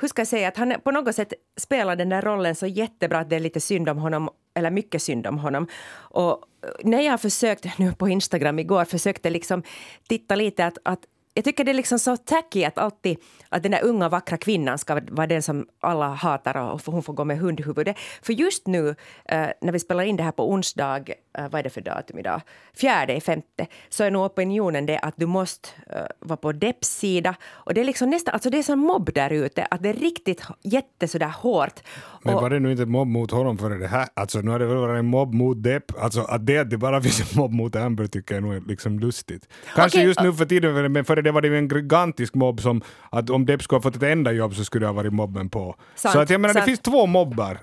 A: hur ska jag säga, att han på något sätt spelar den där rollen så jättebra att det är lite synd om honom, eller mycket synd om honom. Och när jag försökte nu på Instagram igår, försökte liksom titta lite att, att jag tycker det är liksom så tacky att alltid att den där unga vackra kvinnan ska vara den som alla hatar och hon får gå med hundhuvudet. För just nu eh, när vi spelar in det här på onsdag, eh, vad är det för datum idag? Fjärde i femte, så är nog opinionen det att du måste eh, vara på Depps sida. Och det är liksom nästan, alltså det är sån mobb där ute, att det är riktigt jätte sådär hårt.
C: Men var det nu inte mobb mot honom före det här? Alltså nu har det väl varit en mobb mot Depp. Alltså att det, att det bara finns en mobb mot Amber tycker jag nog är liksom lustigt. Kanske
A: Okej,
C: just nu för tiden, men före det var det ju en gigantisk mobb som att om Depp skulle ha fått ett enda jobb så skulle det ha varit mobben på.
A: Sant,
C: så att jag menar det
A: sant.
C: finns två mobbar.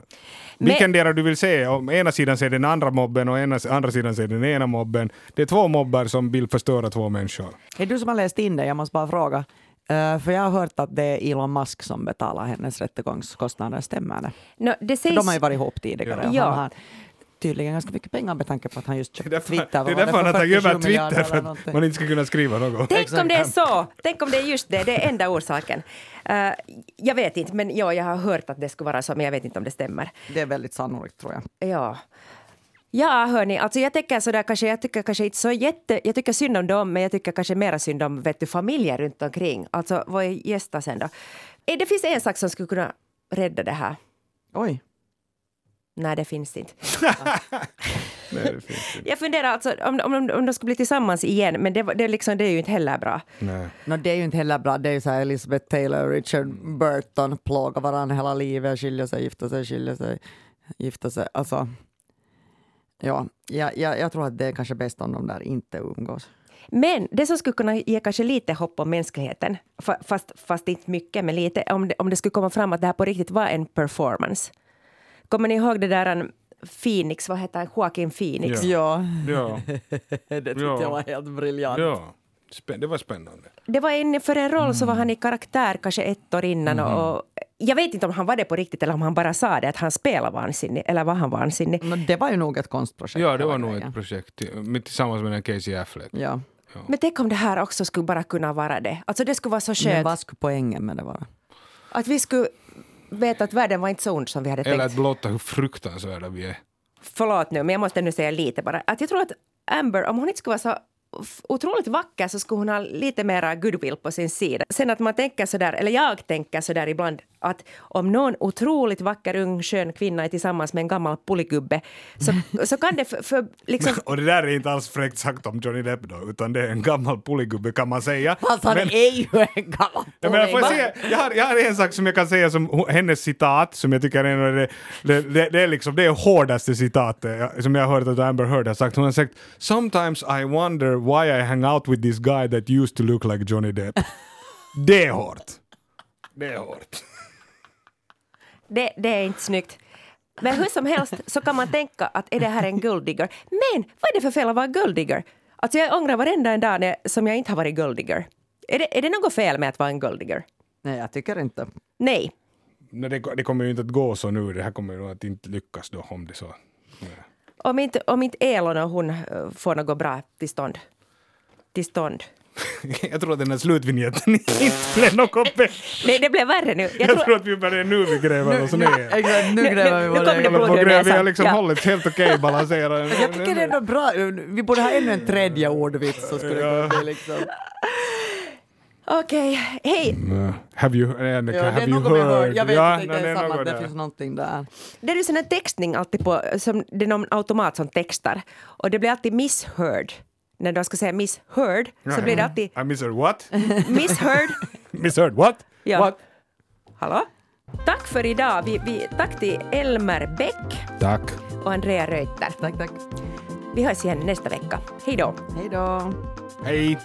A: Men-
C: Vilken dera du vill se? Om ena sidan ser den andra mobben och ena, andra sidan ser den ena mobben. Det är två mobbar som vill förstöra två människor.
B: Är du som har läst in det? Jag måste bara fråga. Eh, för jag har hört att det är Elon Musk som betalar hennes rättegångskostnader. Stämmer det?
A: No, det sägs,
B: de har ju varit ihop tidigare.
A: Ja.
B: Han tydligen ganska mycket pengar med tanke på att han just
C: Det är
B: köpt
C: därför,
B: Twitter.
C: det är därför han har tagit över
B: 47 miljarder
C: Twitter, för att man inte ska kunna skriva något.
A: Tänk om det är så! Tänk om det är just det, det är enda orsaken. Eh, jag vet inte, men ja, jag har hört att det skulle vara så, men jag vet inte om det stämmer.
B: Det är väldigt sannolikt tror jag.
A: Ja. Ja, hörni, alltså jag tänker sådär kanske, jag tycker kanske inte så jätte, jag tycker synd om dem, men jag tycker kanske mera synd om vet du, familjer runt omkring. Alltså vad är gästa sen då? Eh, Det finns en sak som skulle kunna rädda det här.
B: Oj.
A: Nej, det finns inte.
C: Nej, det finns inte.
A: Jag funderar alltså om, om, om de skulle bli tillsammans igen, men det, det, är liksom, det är ju inte heller bra.
C: Nej.
B: No, det är ju inte heller bra. Det är ju så här Elizabeth Taylor och Richard Burton plågar varandra hela livet, skiljer sig, gifter sig, skiljer sig, gifter sig. Alltså, ja, jag, jag, jag tror att det är kanske bäst om de där inte umgås.
A: Men det som skulle kunna ge kanske lite hopp om mänskligheten, fa- fast, fast inte mycket, men lite, om det, om det skulle komma fram att det här på riktigt var en performance. Kommer ni ihåg det där en Phoenix, vad heter han, Joaquin Phoenix?
C: Ja.
B: Ja,
C: Ja,
B: det tyckte
C: Ja.
B: jag var helt briljant.
C: ja. Det var spännande.
A: Det var en, för en roll så var han i karaktär kanske ett år innan och, och jag vet inte om han var det på riktigt eller om han bara sa det att han spelar vansinnig, eller var han vansinnig.
B: Men det var ju nog ett konstprojekt.
C: Ja, det var nog ett projekt med- tillsammans med den Casey Affleck.
B: Ja.
A: Men tänk om det här också skulle bara kunna vara det. Alltså det skulle vara så
B: Men
A: skönt
B: vad skulle poängen med det vara?
A: att vi skulle veta att världen var inte så ond som vi hade
C: Eller
A: tänkt.
C: att blotta hur fruktansvärda vi är.
A: Förlåt nu, men jag måste ännu säga lite bara. Att jag tror att Amber, om hon inte skulle vara så otroligt vacker så skulle hon ha lite mera goodwill på sin sida. Sen att man tänker så där, eller jag tänker så där ibland, att om någon otroligt vacker, ung, skön kvinna är tillsammans med en gammal puligubbe så, så kan det för, för liksom...
C: Och det där är inte alls fräckt sagt om Johnny Depp då, utan det är en gammal puligubbe kan man säga.
B: Fast han
C: Men-
B: är ju en gammal
C: Ja, men får jag, säga, jag, har, jag har en sak som jag kan säga som hennes citat, som jag tycker är det, det, det, det är liksom det är hårdaste citatet som jag har hört att Amber Heard har sagt. Hon har sagt “Sometimes I wonder why I hang out with this guy that used to look like Johnny Depp”. Det är hårt. Det är hårt.
A: Det, det är inte snyggt. Men hur som helst så kan man tänka att är det här en gulddigger? Men vad är det för fel att vara gulddigger? Alltså jag ångrar varenda en dag när, som jag inte har varit gulddigger. Är det, är det något fel med att vara en gulddigger?
B: Nej, jag tycker inte.
A: Nej.
C: Nej, det, det kommer ju inte att gå så nu, det här kommer ju att inte lyckas då om det så. Nej.
A: Om inte, om inte Elon och hon eh, får något bra till stånd. Till stånd.
C: Jag tror att den här slutvinjetten inte blev något bättre.
A: Nej, det blev värre nu. Jag
C: Jag
A: tror,
C: tror att vi börjar nu vi gräver oss ner.
B: Exakt, nu
A: Nu-
B: gräver vi
A: nu
B: våra
A: kommer det
B: egna-
C: Håller på
A: blod
C: att
A: ur
C: gräva, vi har liksom
A: Ja.
C: hållit helt okej balanserade.
B: Jag tycker det är ändå bra. Vi borde ha ännu en tredje ordvits så skulle det kunna bli liksom...
A: Okej, hej.
C: Uh, have you, uh,
B: Ja, det
C: have
B: är
C: you
B: något
C: heard?
B: Jag vet
C: ja,
B: inte,
C: nej,
B: det är samma,
C: något
B: det
C: där.
B: finns någonting där.
A: Det är ju sån här textning alltid på, som, det är någon automat som textar. Och det blir alltid misheard. När de ska säga misheard så blir det alltid
C: I misheard what?
A: misheard.
C: misheard what?
A: Ja.
C: What?
A: Hallå? Tack för idag. Vi, vi, tack till Elmer Bäck
C: Tack.
A: och Andrea Reuter.
B: Tack, tack.
A: Vi hörs igen nästa vecka. Hej då!
B: Hej då.
C: Hej.